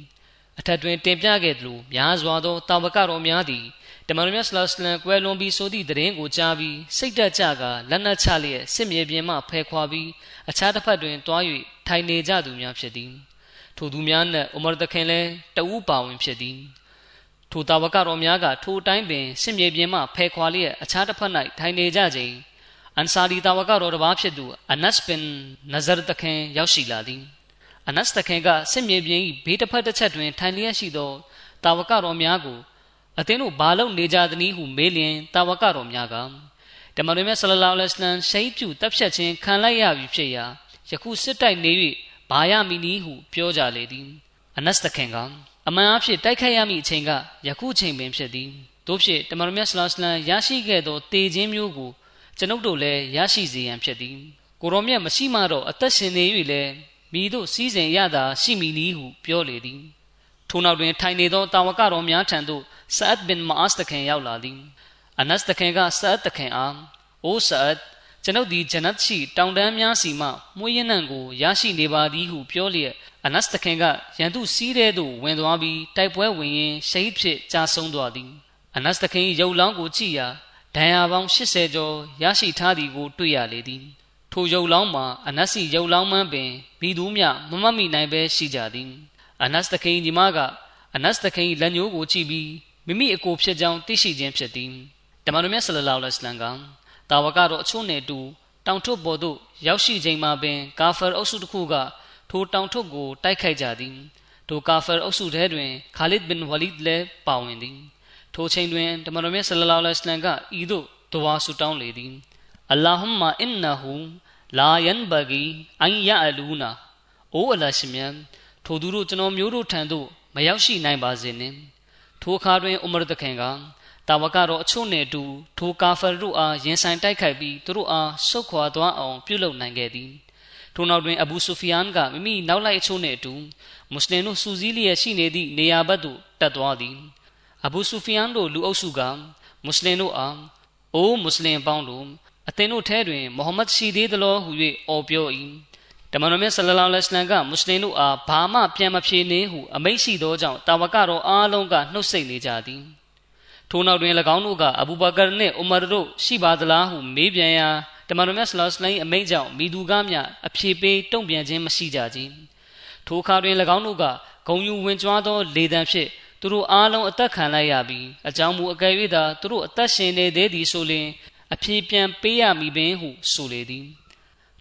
Speaker 2: အထက်တွင်တင်ပြခဲ့သလိုများစွာသောတာဝကတော်များသည် တမန်တော်မြတ်ဆလစလန်ကွယ်လွန်ပြီးဆိုသည့်သတင်းကိုကြားပြီးစိတ်တက်ကြကလက်နက်ချလျက်စစ်မြေပြင်မှဖယ်ခွာပြီးအခြားတစ်ဖက်တွင်တွား၍ထိုင်နေကြသူများဖြစ်သည်ထိုသူများနှင့်ဥမရသခင်လည်းတဦးပါဝင်ဖြစ်သည်ထိုတာဝကတော်များကထိုတိုင်းပင်စစ်မြေပြင်မှဖယ်ခွာလျက်အခြားတစ်ဖက်၌ထိုင်နေကြခြင်းအန်ဆာဒီတာဝကတော်တစ်ပါးဖြစ်သူအနတ်ဘင်နဇရသခင်ရောက်ရှိလာသည်အနတ်သခင်ကစစ်မြေပြင်၏ဘေးတစ်ဖက်တစ်ချက်တွင်ထိုင်လျက်ရှိသောတာဝကတော်များကို အသင်တို့ဘာလို့နေကြသနည်းဟုမေးလျင်တာဝကတော်များကတမန်တော်မြတ်ဆလလောလဟ်အလัยဟိရှိတ်ကျူတပ်ဖြတ်ခြင်းခံလိုက်ရပြီဖြစ်ရာယခုစစ်တိုက်နေ၍ဘာရမီနီဟုပြောကြလေသည်အနတ်သခင်ကအမှန်အဖြစ်တိုက်ခိုက်ရမည့်အချိန်ကယခုချိန်ပင်ဖြစ်သည်တို့ဖြစ်တမန်တော်မြတ်ဆလလောလဟ်ရရှိခဲ့သောတေခြင်းမျိုးကိုကျွန်ုပ်တို့လည်းရရှိစေရန်ဖြစ်သည်ကိုရောမြတ်မရှိမှတော့အသက်ရှင်နေ၍လည်းမိတို့စီးစဉ်ရတာရှိမီနီဟုပြောလေသည် ထိုနောက်တွင် ထိုင်နေသောတာဝကတော်များထံသို့ဆာအတ်ဘင်မာအစ်တခင်ရောက်လာသည်အနတ်တခင်ကဆာအတ်တခင်အားအိုဆာအတ်ကျွန်ုပ်ဒီဂျနတ်ရှိတောင်တန်းများစီမှမွေးရနံကိုရရှိနေပါသည်ဟုပြောလျက်အနတ်တခင်ကရန်သူစီးတဲ့သို့ဝင်သွားပြီးတိုက်ပွဲဝင်ရင်းရှိတ်ဖြစ်ကြာဆုံးသွားသည်အနတ်တခင်ရုပ်လောင်းကိုကြည့်ရာဒဏ်ရာပေါင်း80ကျော်ရရှိထားသည်ကိုတွေ့ရလေသည်ထိုရုပ်လောင်းမှာအနတ်စီရုပ်လောင်းမှန်းပင်မိသူမြမမမိနိုင်ပဲရှိကြသည် အနတ်တခင်ညီမကအနတ်တခင်လက်ညိုးကိုကြည့်ပြီးမိမိအကိုဖြစ်ကြောင်းသိရှိခြင်းဖြစ်သည်တမန်တော်မြတ်ဆလလောလ္လဟ်အလัยဟ်ကတာဝကတော့အချို့နဲ့တူတောင်ထုပ်ပေါ်သို့ရောက်ရှိချိန်မှာပင်ကာဖာအုပ်စုတစ်ခုကထိုတောင်ထုပ်ကိုတိုက်ခိုက်ကြသည်ထိုကာဖာအုပ်စုထဲတွင်ခါလစ်ဘင်ဝလီဒ်လည်းပါဝင်သည်ထိုချိန်တွင်တမန်တော်မြတ်ဆလလောလ္လဟ်အလัยဟ်ကဤသို့ဒဝါဆူတောင်းလေသည်အလ္လာဟุမ်မာအင်နဟူလာယန်ဘဂီအန်ယအလူနာအိုအလရှိမြတ် ထိုသူတို့ကျွန်တော်မျိုးတို့ထံသို့မရောက်ရှိနိုင်ပါစေနှင့်ထိုအခါတွင်ဥမရတခင်ကတာဝကတော့အချို့နှင့်အတူထိုကာဖာတို့အားရင်ဆိုင်တိုက်ခိုက်ပြီးသူတို့အားဆုတ်ခွာသွားအောင်ပြုလုပ်နိုင်ခဲ့သည်ထိုနောက်တွင်အဘူဆူဖီယန်ကမိမိနောက်လိုက်အချို့နှင့်အတူမွတ်စလင်တို့စူးစီးလျက်ရှိနေသည့်နေရာဘက်သို့တက်သွားသည်အဘူဆူဖီယန်တို့လူအုပ်စုကမွတ်စလင်တို့အားအိုးမွတ်စလင်ပေါင်းတို့အသင်တို့ထဲတွင်မိုဟမ္မဒ်ရှိသေးသလိုဟု၍အော်ပြော၏ တမန်တော်မြတ်ဆလလောလ္လဟ်အလัยဟ်ကမွတ်စလင်တို့အားဘာမှပြန်မဖြေနှင့်ဟုအမိန့်ရှိသောကြောင့်တာဝကတော်အားလုံးကနှုတ်ဆက်နေကြသည်ထိုနောက်တွင်၎င်းတို့ကအဘူဘကာနှင့်ဥမာတို့ရှိပါသလားဟုမေးပြန်ရာတမန်တော်မြတ်ဆလလောလ္လဟ်အမိန့်ကြောင့်မိသူကားများအဖြေပေးတုံ့ပြန်ခြင်းမရှိကြကြထိုအခါတွင်၎င်းတို့ကဂုံယူဝင်ကြွားသောလေတံဖြင့်သူတို့အားလုံးအသက်ခံလိုက်ရပြီးအကြောင်းမူအကယ်၍သာသူတို့အသက်ရှင်နေသေးသည်ဆိုလျှင်အဖြေပြန်ပေးရမည်ပင်ဟုဆိုလေသည်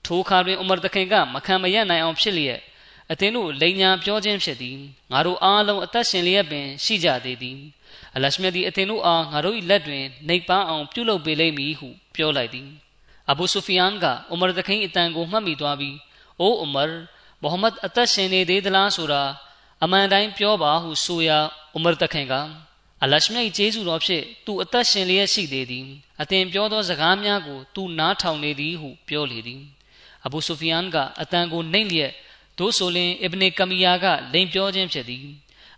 Speaker 2: ထိုအခါတွင်ဥမရတခင်ကမခံမရနိုင်အောင်ဖြစ်လျက်အသင်တို့လိန်ညာပြောခြင်းဖြစ်သည်ငါတို့အားလုံးအသက်ရှင်လျက်ပင်ရှိကြသေးသည်အလရှမြတ်သည်အသင်တို့အားငါတို့၏လက်တွင်နှိပ်ပန်းအောင်ပြုလုပ်ပေးလိမ့်မည်ဟုပြောလိုက်သည်အဘူဆူဖီယန်ကဥမရတခင်အတန်ကိုမှတ်မိသွားပြီးအိုးဥမရမိုဟမ္မဒ်အသက်ရှင်နေသေးသလားဆိုတာအမှန်တိုင်းပြောပါဟုဆိုရာဥမရတခင်ကအလရှမြတ်ကျေးဇူးတော်ဖြင့်သူအသက်ရှင်လျက်ရှိသေးသည်အသင်ပြောသောစကားများကိုသူနားထောင်နေသည်ဟုပြောလေသည် အဘူဆူဖီယန်ကအတန်ကိုနှိမ့်လျက်ဒို့ဆိုလင်အစ်ဘနေကမီယာကလိန်ပြောခြင်းဖြစ်သည်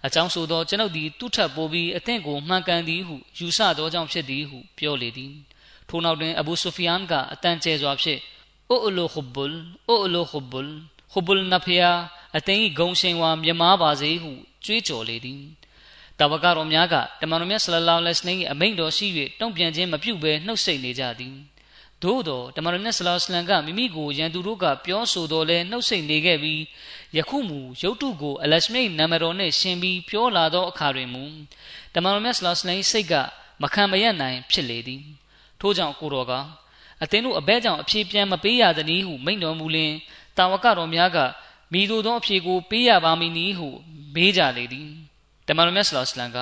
Speaker 2: အကြောင်းဆိုသောကျွန်ုပ်သည်သူ့ထပ်ပိုးပြီးအသင့်ကိုမှန်ကန်သည်ဟုယူဆသောကြောင့်ဖြစ်သည်ဟုပြောလေသည်ထို့နောက်တွင်အဘူဆူဖီယန်ကအတန်ကျဲစွာဖြင့်အိုအလိုခုဘ်ဘူလ်အိုအလိုခုဘ်ဘူလ်ခုဘ်ဘူလ်နဖယာအသင်၏ဂုံရှင်ဝါမြမားပါစေဟုကြွေးကြော်လေသည်တာဝကတော်များကတမန်တော်မြတ်ဆလလောလဟ်အလိုင်း၏အမိန့်တော်ရှိ၍တုံ့ပြန်ခြင်းမပြုဘဲနှုတ်ဆက်နေကြသည် သို့သောတမန်တော်မြတ်ဆလောလဟ်ကမိမိကိုရန်သူတို့ကပြောဆိုတော်လဲနှုတ်ဆက်နေခဲ့ပြီးယခုမူရုတ်တုကိုအလရှမိတ်နာမတော်နှင့်ရှင်ပြီးပြောလာသောအခါတွင်မူတမန်တော်မြတ်ဆလောလဟ်စိတ်ကမခံမရနိုင်ဖြစ်လေသည်ထို့ကြောင့်ကိုတော်ကအသင်တို့အဘဲကြောင့်အဖြေပြန်မပေးရသနည်းဟုမိန့်တော်မူလင်တာဝကတော်များကမိတို့သောအဖြေကိုပေးရပါမည်နည်းဟုမေးကြလေသည်တမန်တော်မြတ်ဆလောလ္လမ်က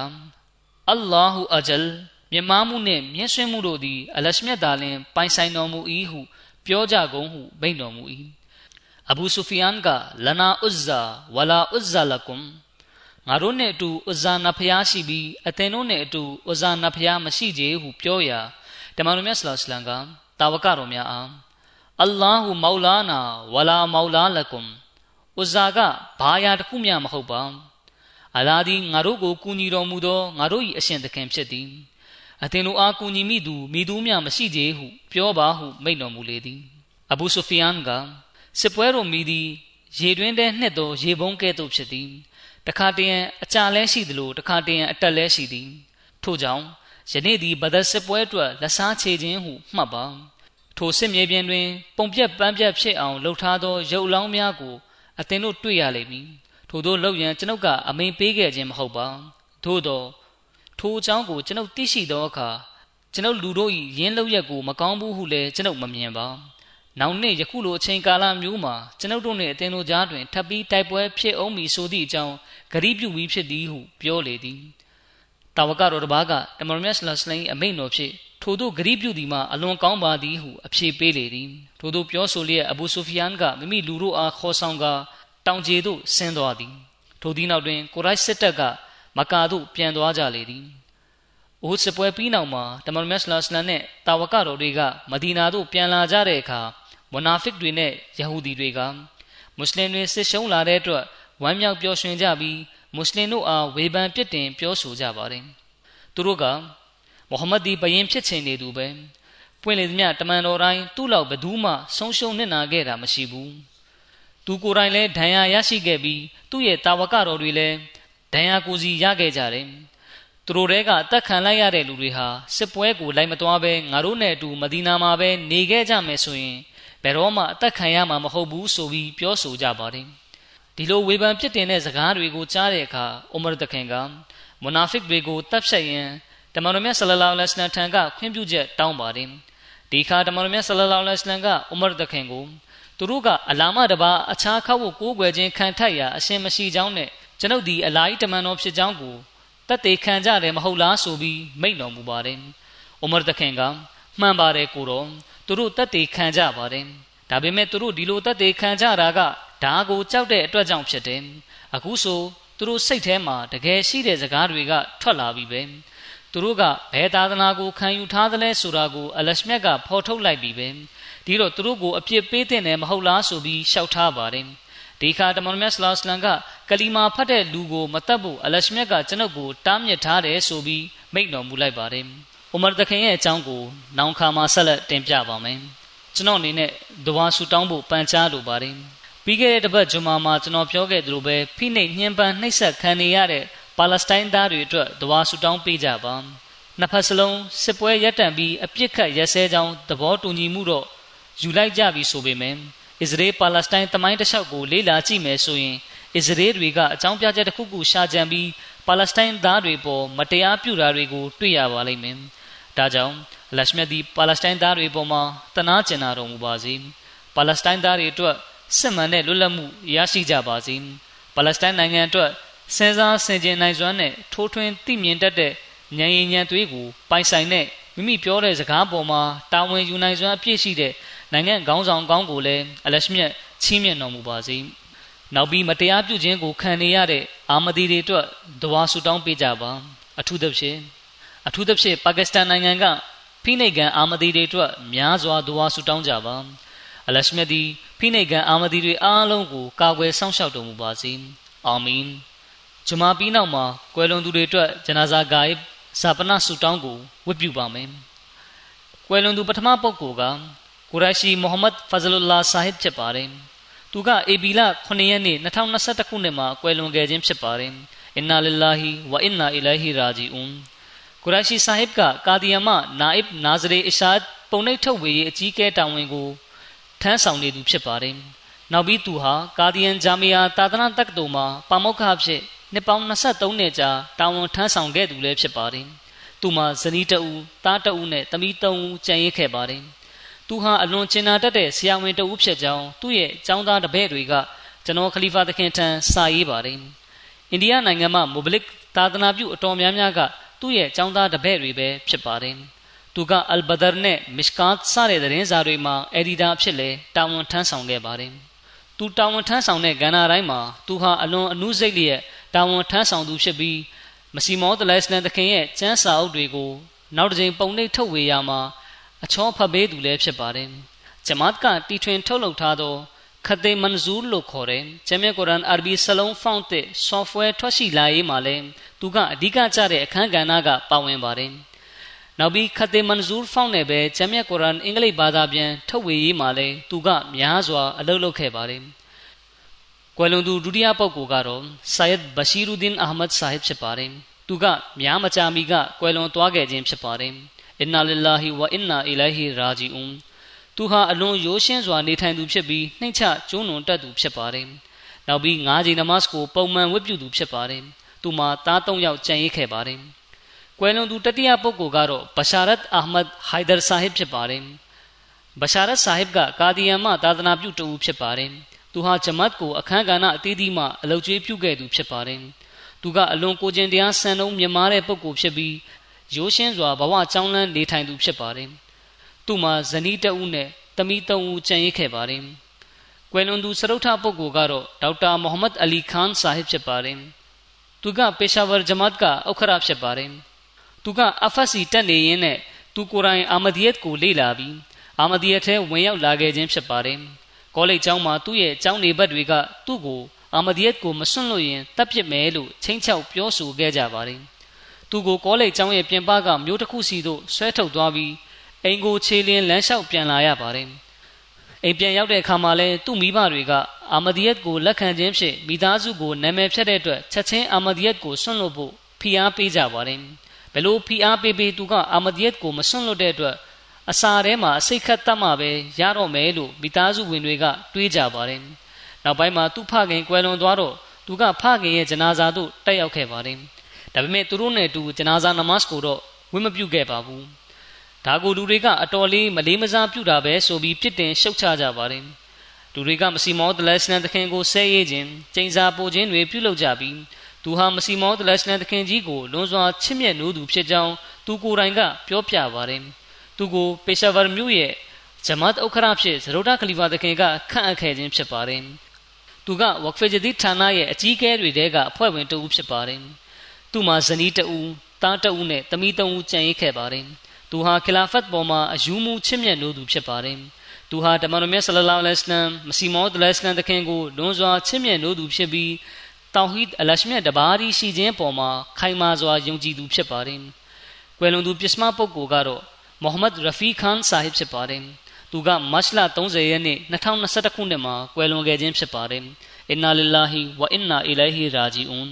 Speaker 2: အလ္လာဟူအဂျလ် မြမမှုနှင့်မျက်စွင်းမှုတို့သည် အလရှမြတ်သာလင် ပိုင်ဆိုင်တော်မူ၏ဟုပြောကြကုန်ဟုမိန့်တော်မူ၏အဘူဆူဖီယန်ကလနာဥဇ္ဇာဝလာဥဇ္ဇာလကုမ်ငါတို့နှင့်အတူဥဇာနဖျားရှိပြီးအသင်တို့နှင့်အတူဥဇာနဖျားမရှိကြဟုပြောရာတမန်တော်မြတ်ဆလောလ္လမ်ကတာဝကတော်များအားအလ္လာဟူမောလာနာဝလာမောလာလကုမ်ဥဇာကဘာယာတစ်ခုမျှမဟုတ်ပါအလာဒီငါတို့ကိုကူညီတော်မူသောငါတို့၏အရှင်သခင်ဖြစ်သည် အသင်တို့အားကူညီမိသူမိသူမျှမရှိကြဟုပြောပါဟုမိန့်တော်မူလေသည်အဘူဆူဖီယန်ကစစ်ပွဲတော်မိသည်ရေတွင်းထဲနှစ်သောရေပုံးကဲ့သို့ဖြစ်သည်တခါတရံအကြလဲရှိသလိုတခါတရံအတက်လဲရှိသည်ထို့ကြောင့်ယနေ့သည်ဗဒစစ်ပွဲအတွက်လက်စားချေခြင်းဟုမှတ်ပါထိုစစ်မြေပြင်တွင် ပုံပြက်ပန်းပြက်ဖြစ်အောင်လှုပ်ထားသောရုပ်လောင်းများကိုအသင်တို့တွေ့ရလိမ့်မည်ထို့သောလောက်ရန်ကျွန်ုပ်ကအမိန်ပေးခဲ့ခြင်းမဟုတ်ပါသို့သော ထိုအကြောင်းကိုကျွန်ုပ်သိရှိသောအခါကျွန်ုပ်လူတို့၏ရင်းလောက်ရက်ကိုမကောင်းဘူးဟုလည်းကျွန်ုပ်မမြင်ပါနောက်နေ့ယခုလိုအချိန်ကာလမျိုးမှာကျွန်ုပ်တို့နှင့်အသင်တို့ကြားတွင်ထပ်ပြီးတိုက်ပွဲဖြစ်အောင်မည်ဆိုသည့်အကြောင်းဂရိပြုပြီးဖြစ်သည်ဟုပြောလေသည်တာဝကတော်တစ်ပါးကတမန်တော်မြတ်ဆလ္လာလင်အမိန့်တော်ဖြင့်ထိုတို့ဂရိပြုသည်မှာအလွန်ကောင်းပါသည်ဟုအဖြေပေးလေသည်ထိုတို့ပြောဆိုလျက်အဘူဆူဖီယန်ကမိမိလူတို့အားခေါ်ဆောင်ကာတောင်ကျေသို့ဆင်းသွားသည်ထိုသည့်နောက်တွင်ကိုရိုက်စစ်တပ်က မကာသို့ပြန်သွားကြလေသည်အိုးစပွဲပြီးနောက်မှာတမန်မက်ဆလာစလန်နဲ့တာဝကတော်တွေကမဒီနာသို့ပြန်လာကြတဲ့အခါမွနာဖစ်တွေနဲ့ယဟူဒီတွေကမွတ်စလင်တွေစစ်ရှုံးလာတဲ့အတွက်ဝမ်းမြောက်ပျော်ရွှင်ကြပြီးမွတ်စလင်တို့အားဝေဖန်ပြစ်တင်ပြောဆိုကြပါတယ်သူတို့ကမုဟမ္မဒ်ဒီဘယင်ဖြစ်ချင်နေသူပဲပွင့်လေသမျှတမန်တော်တိုင်းသူ့လောက်ဘသူမှဆုံးရှုံးနစ်နာခဲ့တာမရှိဘူးသူကိုယ်တိုင်လည်းဒဏ်ရာရရှိခဲ့ပြီးသူ့ရဲ့တာဝကတော်တွေလည်း ဒဏ်ရာကိုစီရခဲ့ကြတယ်သူတို့တဲကအသက်ခံလိုက်ရတဲ့လူတွေဟာစစ်ပွဲကိုလိုက်မသွားဘဲငါတို့နဲ့အတူမဒီနာမှာပဲနေခဲ့ကြမယ်ဆိုရင်ဘယ်တော့မှအသက်ခံရမှာမဟုတ်ဘူးဆိုပြီးပြောဆိုကြပါတယ်ဒီလိုဝေဖန်ပြစ်တင်တဲ့စကားတွေကိုကြားတဲ့အခါအိုမာတခင်ကမွနာဖစ်တွေကိုတပ်ဖြတ်ရန်တမန်တော်မြတ်ဆလလောလဟ်အလိုင်းထံကခွင့်ပြုချက်တောင်းပါတယ်ဒီခါတမန်တော်မြတ်ဆလလောလဟ်အလိုင်းကအိုမာတခင်ကိုသူတို့ကအလာမတပါအခြားခောက်ကိုကိုးကွယ်ခြင်းခံထိုက်ရာအရှင်မရှိကြောင်းနဲ့ ကျွန်ုပ်ဒီအလာကြီးတမန်တော်ဖြစ်ကြောင်းကိုတတ်သေးခံကြတယ်မဟုတ်လားဆိုပြီးမိန့်တော်မူပါတယ်။အိုမာတခင်ကမှန်ပါတယ်ကိုတော်သူတို့တတ်သေးခံကြပါတယ်။ဒါပေမဲ့သူတို့ဒီလိုတတ်သေးခံကြတာကဓာကိုကြောက်တဲ့အတွက်ကြောင့်ဖြစ်တယ်။အခုဆိုသူတို့စိတ်ထဲမှာတကယ်ရှိတဲ့စကားတွေကထွက်လာပြီပဲ။သူတို့ကဘယ်သာသနာကိုခံယူထားသလဲဆိုတာကိုအလရှမြတ်ကဖော်ထုတ်လိုက်ပြီပဲ။ဒီတော့သူတို့ကိုအပြစ်ပေးတဲ့နယ်မဟုတ်လားဆိုပြီးရှောက်ထားပါတယ် ဒီခါတမန်မြတ်ဆလာစလန်ကကလီမာဖတ်တဲ့လူကိုမတတ်ဖို့အလရှမြတ်ကကျွန်ုပ်ကိုတားမြစ်ထားတယ်ဆိုပြီးမိန့်တော်မူလိုက်ပါတယ်အိုမာတခင်ရဲ့အကြောင်းကိုနောင်ခါမှာဆက်လက်တင်ပြပါမယ်ကျွန်တော်အနေနဲ့ဒဝါဆူတောင်းဖို့ပန်ချားလိုပါတယ်ပြီးခဲ့တဲ့တစ်ပတ်ဂျွန်မာမှာကျွန်တော်ပြောခဲ့သလိုပဲဖိနှိပ်ညှဉ်းပန်းနှိပ်စက်ခံနေရတဲ့ပါလက်စတိုင်းသားတွေအတွက်ဒဝါဆူတောင်းပေးကြပါနှစ်ဖက်စလုံးစစ်ပွဲရပ်တန့်ပြီးအပြစ်ခတ်ရက်စဲကြောင်းသဘောတူညီမှုတော့ယူလိုက်ကြပြီဆိုပေမယ့် အစ္စရေးပါလက်စတိုင်းတမိုင်းတစ်လျှောက်ကိုလေ့လာကြည့်မယ်ဆိုရင်အစ္စရေးတွေကအကြောင်းပြချက်တစ်ခုခုရှာကြံပြီးပါလက်စတိုင်းသားတွေပေါ်မတရားပြုတာတွေကိုတွေ့ရပါလိမ့်မယ်။ဒါကြောင့်လက်ရှမြတ်ဒီပါလက်စတိုင်းသားတွေပေါ်မှာတနာကျင်နာတော်မူပါစေ။ပါလက်စတိုင်းသားတွေအတွက်စစ်မှန်တဲ့လွတ်လပ်မှုရရှိကြပါစေ။ပါလက်စတိုင်းနိုင်ငံအတွက်စဉ်းစားဆင်ခြင်နိုင်စွမ်းနဲ့ထိုးထွင်းသိမြင်တတ်တဲ့ဉာဏ်ရည်ဉာဏ်သွေးကိုပိုင်ဆိုင်တဲ့မိမိပြောတဲ့စကားပေါ်မှာတာဝန်ယူနိုင်စွမ်းအပြည့်ရှိတဲ့ နိုင်ငံခေါင်းဆောင်ကောင်းကိုလည်းအလရှမြတ်ချီးမြှင့်တော်မူပါစေ။နောက်ပြီးမတရားပြုခြင်းကိုခံနေရတဲ့အာမဒီတွေအတွက်ဒဝါဆူတောင်းပေးကြပါအထူးသဖြင့်အထူးသဖြင့်ပါကစ္စတန်နိုင်ငံကဖိနှိပ်ကန်အာမဒီတွေအတွက်များစွာဒဝါဆူတောင်းကြပါအလရှမြတ်ဒီဖိနှိပ်ကန်အာမဒီတွေအားလုံးကိုကာကွယ်စောင့်ရှောက်တော်မူပါစေ။အာမင်။ဂျမာပြီးနောက်မှာကွယ်လွန်သူတွေအတွက်ဂျနာဇာဂိုင်ဇာပနဆူတောင်းကိုဝတ်ပြုပါမယ်။ကွယ်လွန်သူပထမပုဂ္ဂိုလ်က ကူရိုက်ရှီမိုဟမ္မဒ်ဖဇလုလာဆာဟစ်ဖြစ်ပါတယ်။သူကအေဘီလ9ရက်နေ့2021ခုနှစ်မှာကွယ်လွန်ခဲ့ခြင်းဖြစ်ပါတယ်အင်နာလ illah ဝအင်နာအီလိုဟီရာဂျီအွန်ကုရရှိဆာဟစ်ကကာဒီယမနာအစ်နာဇရေအရှာပုံနှိပ်ထုတ်ဝေရေးအကြီးအကဲတာဝန်ကိုထမ်းဆောင်နေသူဖြစ်ပါတယ်နောက်ပြီးသူဟာကာဒီယန်ဂျာမီယာတာသနာတက္ကသိုလ်မှာပါမောက္ခအဖြစ်နှစ်ပေါင်း23နှစ်ကြာတာဝန်ထမ်းဆောင်ခဲ့သူလည်းဖြစ်ပါတယ်သူမှာဇနီးတဦးသားတဦးနဲ့သမီး3ဦးကျန်ရစ်ခဲ့ပါတယ် သူဟာအလွန်ကျင်နာတတ်တဲ့ဆရာဝန်တဦးဖြစ်ကြောင်းသူ့ရဲ့ចောင်းသားတပည့်တွေကကျွန်တော်ခလီဖာသခင်ထံစာရေးပါတယ်အိန္ဒိယနိုင်ငံမှာမိုဘလစ်သာသနာပြုအတော်များများကသူ့ရဲ့ចောင်းသားတပည့်တွေပဲဖြစ်ပါတယ်သူကအယ်ဘဒါနဲ့မစ်ကာတ်စတဲ့သတင်းစာတွေမှာအက်ဒီတာအဖြစ်လဲတာဝန်ထမ်းဆောင်ခဲ့ပါတယ်သူတာဝန်ထမ်းဆောင်တဲ့ကဏ္ဍတိုင်းမှာသူဟာအလွန်အနုစိတ်လျက်တာဝန်ထမ်းဆောင်သူဖြစ်ပြီးမစီမောတလိုင်စလန်သခင်ရဲ့ကျမ်းစာအုပ်တွေကိုနောက်တစ်ကြိမ်ပုံနှိပ်ထုတ်ဝေရမှာ အချောဖတ်ပေးသူလည်းဖြစ်ပါတယ်။ဂျမတ်ကတီထွင်ထုတ်လုပ်ထားသောခတ်တေမန်ဇူးလို့ခေါ်တဲ့ဂျမ်မြတ်ကုရ်အာန်အာရဘီစလုံးဖောင့်တဲ့ software ထွက်ရှိလာရေးမှာလည်းသူကအဓိကကျတဲ့အခန်းကဏ္ဍကပါဝင်ပါတယ်။နောက်ပြီးခတ်တေမန်ဇူးဖောင့်နဲ့ပဲဂျမ်မြတ်ကုရ်အာန်အင်္ဂလိပ်ဘာသာပြန်ထုတ်ဝေရေးမှာလည်းသူကများစွာအလုပ်လုပ်ခဲ့ပါတယ်။ကွယ်လွန်သူဒုတိယပုဂ္ဂိုလ်ကတော့ဆာယက်ဘရှိရူဒင်အာမတ်ဆာဟစ်ဖြစ်ပါတယ်။သူကများမကြာမီကကွယ်လွန်သွားခဲ့ခြင်းဖြစ်ပါတယ်။ အင်နာလ illah ဝအင်နာအီလိုင်ဟီရာဂျီအွန်သူဟာအလွန်ရိုးရှင်းစွာနေထိုင်သူဖြစ်ပြီးနှိမ့်ချကျုံးလွန်တတ်သူဖြစ်ပါတယ်။နောက်ပြီး၅ချိန်နမတ်ကိုပုံမှန်ဝတ်ပြုသူဖြစ်ပါတယ်။သူမှာသား၃ယောက်ကျန်ရစ်ခဲ့ပါတယ်။ကွယ်လွန်သူတတိယပုဂ္ဂိုလ်ကတော့ဘရှာရတ်အာမတ်ဟိုင်ဒါဆာဟစ်ဖြစ်ပါတယ်။ဘရှာရတ်ဆာဟစ်ကကာဒီယန်မှသာသနာပြုတူဖြစ်ပါတယ်။သူဟာဂျမတ်ကိုအခမ်းကဏ္ဍအသီးသီးမှအလုပ်ကျွေးပြုခဲ့သူဖြစ်ပါတယ်။သူကအလွန်ကိုကျင်တရားဆန်နှုံးမြမားတဲ့ပုဂ္ဂိုလ်ဖြစ်ပြီး ရိုးရှင်းစွာဘဝကြောင်းလန်းနေထိုင်သူဖြစ်ပါတယ်။သူ့မှာဇနီးတဦးနဲ့သမီးသုံးဦးကျန်ရစ်ခဲ့ပါတယ်။ကွယ်လွန်သူစရုထပုဂ္ဂိုလ်ကတော့ဒေါက်တာမိုဟမ္မဒ်အလီခန်းဆာဟစ်ဖြစ်ပါတယ်။သူကပေရှာဝါဂျမတ်ကဥက္ခရာဖြစ်ပါတယ်။သူကအဖတ်စီတက်နေရင်းနဲ့သူကိုယ်တိုင်အာမဒီယတ်ကိုလေ့လာပြီးအာမဒီယတ်ထဲဝင်ရောက်လာခဲ့ခြင်းဖြစ်ပါတယ်။ကောလိပ်ကျောင်းမှာသူ့ရဲ့ကျောင်းနေဘက်တွေကသူ့ကိုအာမဒီယတ်ကိုမစွန့်လို့ရင်တပ်ပစ်မယ်လို့ချင်းချောက်ပြောဆိုခဲ့ကြပါတယ်။ သူကိုကောလိပ်ကျောင်းရဲ့ပြင်ပကမြို့တစ်ခုစီသို့ဆွဲထုတ်သွားပြီးအိမ်ကိုခြေလင်းလမ်းလျှောက်ပြန်လာရပါတယ်။အိမ်ပြန်ရောက်တဲ့အခါမှာလဲသူ့မိဘတွေကအာမဒီယတ်ကိုလက်ခံခြင်းဖြင့်မိသားစုကိုနာမည်ဖြတ်တဲ့အတွက်ချက်ချင်းအာမဒီယတ်ကိုဆွန့်လွတ်ဖို့ဖိအားပေးကြပါတယ်။ဘလို့ဖိအားပေးပေးသူကအာမဒီယတ်ကိုမဆွန့်လွတ်တဲ့အတွက်အစာထဲမှာအစိတ်ခတ်တတ်မှပဲရတော့မယ်လို့မိသားစုဝင်တွေကတွေးကြပါတယ်။နောက်ပိုင်းမှာသူ့ဖခင်ကွယ်လွန်သွားတော့သူကဖခင်ရဲ့ဂျနာဇာသို့တက်ရောက်ခဲ့ပါတယ်။ ဒါပေမဲ့သူတို့နဲ့အတူဂျနာဇာနမတ်ကိုတော့ဝင့်မပြုခဲ့ပါဘူးဒါကိုလူတွေကအတော်လေးမလေးမစားပြုတာပဲဆိုပြီးပြစ်တင်ရှုတ်ချကြပါတယ်လူတွေကမစီမောဒလက်စနန်သခင်ကိုဆဲရေးခြင်းကျိန်စာပို့ခြင်းတွေပြုလုပ်ကြပြီးသူဟာမစီမောဒလက်စနန်သခင်ကြီးကိုလွန်စွာချစ်မြတ်နိုးသူဖြစ်ကြောင်းသူကိုယ်တိုင်ကပြောပြပါတယ်သူကိုပေရှာဗာမြို့ရဲ့ဂျမတ်ဥခရဖြစ်ဇရိုဒခလီဖာသခင်ကခန့်အပ်ခဲ့ခြင်းဖြစ်ပါတယ်သူကဝက်ဖေဂျဒီဌာနရဲ့အကြီးအကဲတွေတဲကအဖွဲ့ဝင်တဦးဖြစ်ပါတယ် သူ့မှာဇနီးတဦးသားတဦးနဲ့သမီးသုံးဦးကျန်ရစ်ခဲ့ပါတယ်သူဟာခလာဖတ်ပေါ်မှာအယူမူချစ်မြတ်လို့သူဖြစ်ပါတယ်သူဟာတမန်တော်မြတ်ဆလလောလဟ်အလัยဟ်မစီမောဒ်လဟ်အလัยဟ်တခင်ကိုလွန်စွာချစ်မြတ်လို့သူဖြစ်ပြီးတောင်ဟီဒ်အလရှမြတ်တဘာရီရှိခြင်းပေါ်မှာခိုင်မာစွာယုံကြည်သူဖြစ်ပါတယ်ကွယ်လွန်သူပစ္စမပုဂ္ဂိုလ်ကတော့မိုဟမ္မဒ်ရဖီခန်ဆာဟစ်ဖြစ်ပါတယ်သူကမတ်လ30ရက်နေ့2021ခုနှစ်မှာကွယ်လွန်ခဲ့ခြင်းဖြစ်ပါတယ်အင်နာလ illah ဝအင်နာအီလိုင်ဟီရာဂျီအွန်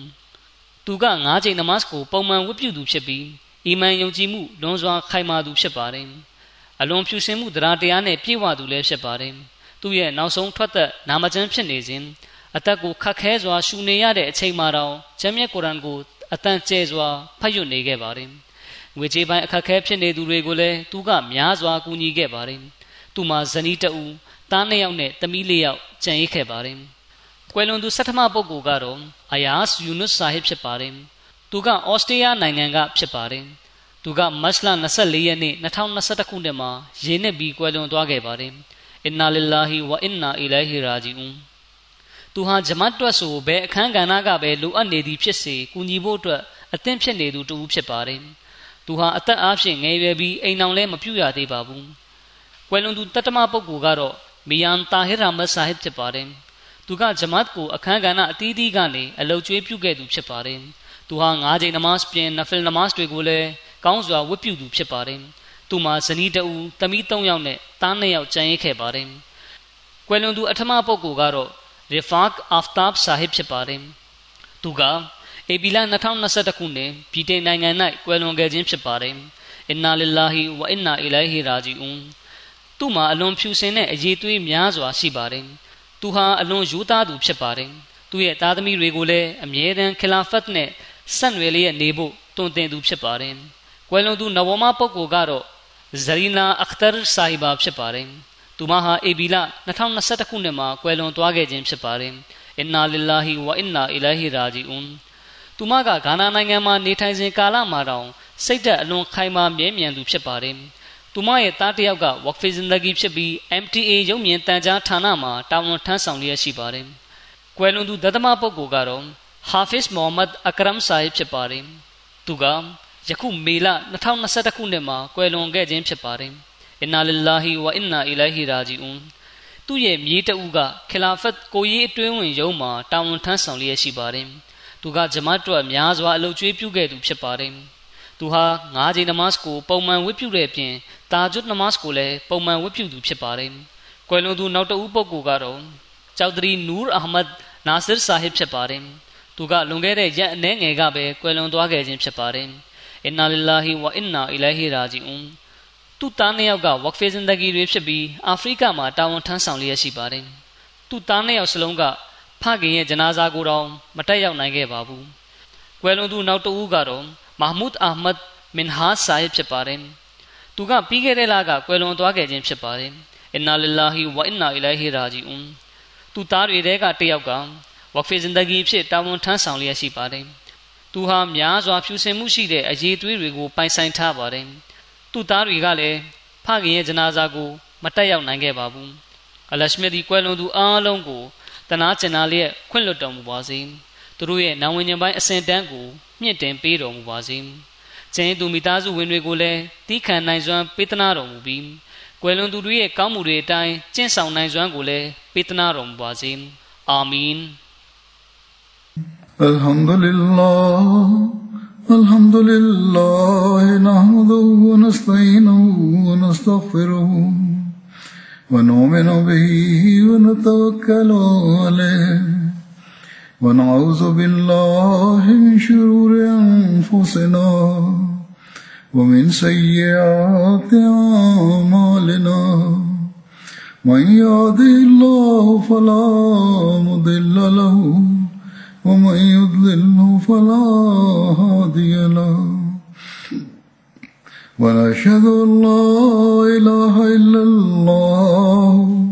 Speaker 2: သူက၅ချိန်နမတ်ကိုပုံမှန်ဝတ်ပြုသူဖြစ်ပြီးအီမန်ယုံကြည်မှုလွန်စွာခိုင်မာသူဖြစ်ပါတယ်အလွန်ဖြူစင်မှုတရားတရားနဲ့ပြည့်ဝသူလည်းဖြစ်ပါတယ်သူရဲ့နောက်ဆုံးထွက်သက်နာမကျမ်းဖြစ်နေစဉ်အသက်ကိုခတ်ခဲစွာရှူနေရတဲ့အချိန်မှာတောင်ဂျမ်းမြတ်ကုရ်အန်ကိုအတန်ကျဲစွာဖတ်ရွတ်နေခဲ့ပါတယ်ငွေကြေးပိုင်းအခက်ခဲဖြစ်နေသူတွေကိုလည်းသူကများစွာကူညီခဲ့ပါတယ်သူမှာဇနီးတဦးသားနှစ်ယောက်နဲ့သမီးလေးယောက်ကျန်ရစ်ခဲ့ပါတယ် ကွယ်လွန်သူဆဋ္ဌမပုဂ္ဂိုလ်ကတော့အယားယူနုဆာဟစ်ဖြစ်ပါတယ်။သူကဩစတြေးလျနိုင်ငံကဖြစ်ပါတယ်။သူကမတ်လ24ရက်နေ့2021ခုနှစ်မှာရေနစ်ပြီးကွယ်လွန်သွားခဲ့ပါတယ်။အင်နာလ illah ဝအင်နာအီလိုင်ဟီရာဂျီအွန်သူဟာဂျမတ်တွတ်ဆိုဘယ်အခန်းကဏ္ဍကပဲလိုအပ်နေသည်ဖြစ်စေကူညီဖို့အတွက်အသင့်ဖြစ်နေသူတူဖြစ်ပါတယ်။သူဟာအသက်အားဖြင့်ငယ်ရွယ်ပြီးအိမ်အောင်လည်းမပြုတ်ရသေးပါဘူး။ကွယ်လွန်သူတတ္တမပုဂ္ဂိုလ်ကတော့မီယန်တာဟီရာမတ်ဆာဟစ်ဖြစ်ပါတယ်။ သူကဂျမတ်ကိုအခမ်းကဏ္ဍအသီးသီးကနေအလုတ်ကျွေးပြုခဲ့သူဖြစ်ပါတယ်။သူဟာ၅ချိန်နမတ်ပြင်နဖလ်နမတ်တွေကိုလည်းကောင်းစွာဝတ်ပြုသူဖြစ်ပါတယ်။သူမှာဇနီးတဦးသမီး၃ယောက်နဲ့သား၂ယောက်ကျန်ရစ်ခဲ့ပါတယ်။ကွကွယ်လွန်သူအထမပုဂ္ဂိုလ်ကတော့ Rifaq Aftab Sahib ဖြစ်ပါတယ်သူကဧပြီလ2021ခုနှစ်ပြည်တင်နိုင်ငံ၌ကွယ်လွန်ခဲ့ခြင်းဖြစ်ပါတယ်အင်နာလ illah ဝအင်နာအီလိုင်ဟီရာဂျီအွန်သူ့မှာအလွန်ဖြူစင်တဲ့အရေးသွေးများစွာရှိပါတယ် သူဟာအလွန်ယူသားသူဖြစ်ပါတယ်သူ့ရဲ့သားသမီးတွေကိုလည်းအမြဲတမ်းခလာဖတ်နဲ့ဆက်နွယ်လျက်နေဖို့တွင်တင်သူဖြစ်ပါတယ်ကွယ်လွန်သူနဝမပုဂ္ဂိုလ်ကတော့ဇရီနာအခတာဆာဟီဘာဖြစ်ပါတယ်သူမဟာအေဘီလာ2021ခုနှစ်မှာကွယ်လွန်သွားခဲ့ခြင်းဖြစ်ပါတယ်အင်နာလ illah ဝအင်နာအီလိုင်ဟီရာဂျီအွန်သူမကဂါနာနိုင်ငံမှာနေထိုင်စဉ်ကာလမှာတောင်စိတ်ဓာတ်အလွန်ခိုင်မာမြဲမြံသူဖြစ်ပါတယ် သူမရဲ့သားတစ်ယောက်က Waqf Zindagi ဖြစ်ပြီး MTA ရုပ်မြင်တန်ကြားဌာနမှာတာဝန်ထမ်းဆောင်လျက်ရှိပါတယ်။ကွယ်လွန်သူဒသမပုဂ္ဂိုလ်ကတော့ Hafiz Mohammad Akram Sahib ဖြစ်ပါတယ်။သူကယခုမေလ2021ခုနှစ်မှာကွယ်လွန်ခဲ့ခြင်းဖြစ်ပါတယ်။ Inna lillahi wa inna ilaihi raji'un သူ့ရဲ့မြေးတအုပ်ကခလာဖတ်ကိုရေးအတွင်းဝင်ရုံးမှာတာဝန်ထမ်းဆောင်လျက်ရှိပါတယ်။သူကဂျမတ်တော်များစွာအလုပ်ကျွေးပြုခဲ့သူဖြစ်ပါတယ်။ သူဟာ၅ချိန်နမတ်ကိုပုံမှန်ဝတ်ပြုတဲ့အပြင်တာဂျွတ်နမတ်ကိုလည်းပုံမှန်ဝတ်ပြုသူဖြစ်ပါတယ်။ကွယ်လွန်သူနောက်တဦးပုဂ္ဂိုလ်ကတော့ကျောက်တရီနူရ်အဟမတ်နာဆစ်ဆာဟစ်ဖြစ်ပါတယ်။သူကလွန်ခဲ့တဲ့ရက်အနည်းငယ်ကပဲကွယ်လွန်သွားခဲ့ခြင်းဖြစ်ပါတယ်။အင်နာလ illah ဝအင်နာအီလိုင်ဟီရာဂျီအွန်သူ့သားနှစ်ယောက်ကဝက်ဖေဇင်ဒဂီတွေဖြစ်ပြီးအာဖရိကမှာတာဝန်ထမ်းဆောင်လျက်ရှိပါတယ်။သူ့သားနှစ်ယောက်စလုံးကဖခင်ရဲ့ဂျနာဇာကိုတော့မတက်ရောက်နိုင်ခဲ့ပါဘူး။ကွယ်လွန်သူနောက်တဦးကတော့ မာမုဒ်အာမတ်မင်ဟာဆာဟစ်ဖြစ်ပါတယ်။သူကပြီးခဲ့တဲ့လကကွယ်လွန်သွားခဲ့ခြင်းဖြစ်ပါတယ်အင်နာလ illah ဝအင်နာအီလိုင်ဟီရာဂျီအွန်သူသားတွေတဲကတယောက်ကဝက်ဖေဇင်ဒဂီဖြစ်တာဝန်ထမ်းဆောင်လျက်ရှိပါတယ်သူဟာများစွာဖြူစင်မှုရှိတဲ့အရေးသွေးတွေကိုပိုင်ဆိုင်ထားပါတယ်သူသားတွေကလည်းဖခင်ရဲ့ဂျနာဇာကိုမတက်ရောက်နိုင်ခဲ့ပါဘူးအလရှမီဒီကွယ်လွန်သူအားလုံးကိုတနာကျင်နာလျက်ခွင့်လွှတ်တော်မူပါစေသူတို့ရဲ့နာဝင်ခြင်းပိုင်းအစဉ်တန်းကို မြင့်တင်ပေးတော်မူပါစေကျင်းသူမိသားစုဝင်တွေကိုလည်းတီးခံနိုင်စွမ်းပေးသနာတော်မူပြီးကွယ်လွန်သူတို့ရဲ့ကောင်းမှုတွေအတိုင်းကျင့်ဆောင်နိုင်စွမ်းကိုလည်းပေးသနာတော်မူပါစေအာမင်
Speaker 1: الحمد لله الحمد لله نحمده ونستعينه ونستغفره ونؤمن به ونتوكل عليه ونعوذ بالله من شرور أنفسنا ومن سيئات أعمالنا. من يهده الله فلا مضل له ومن يضلله فلا هادي له. ونشهد أن لا إله إلا الله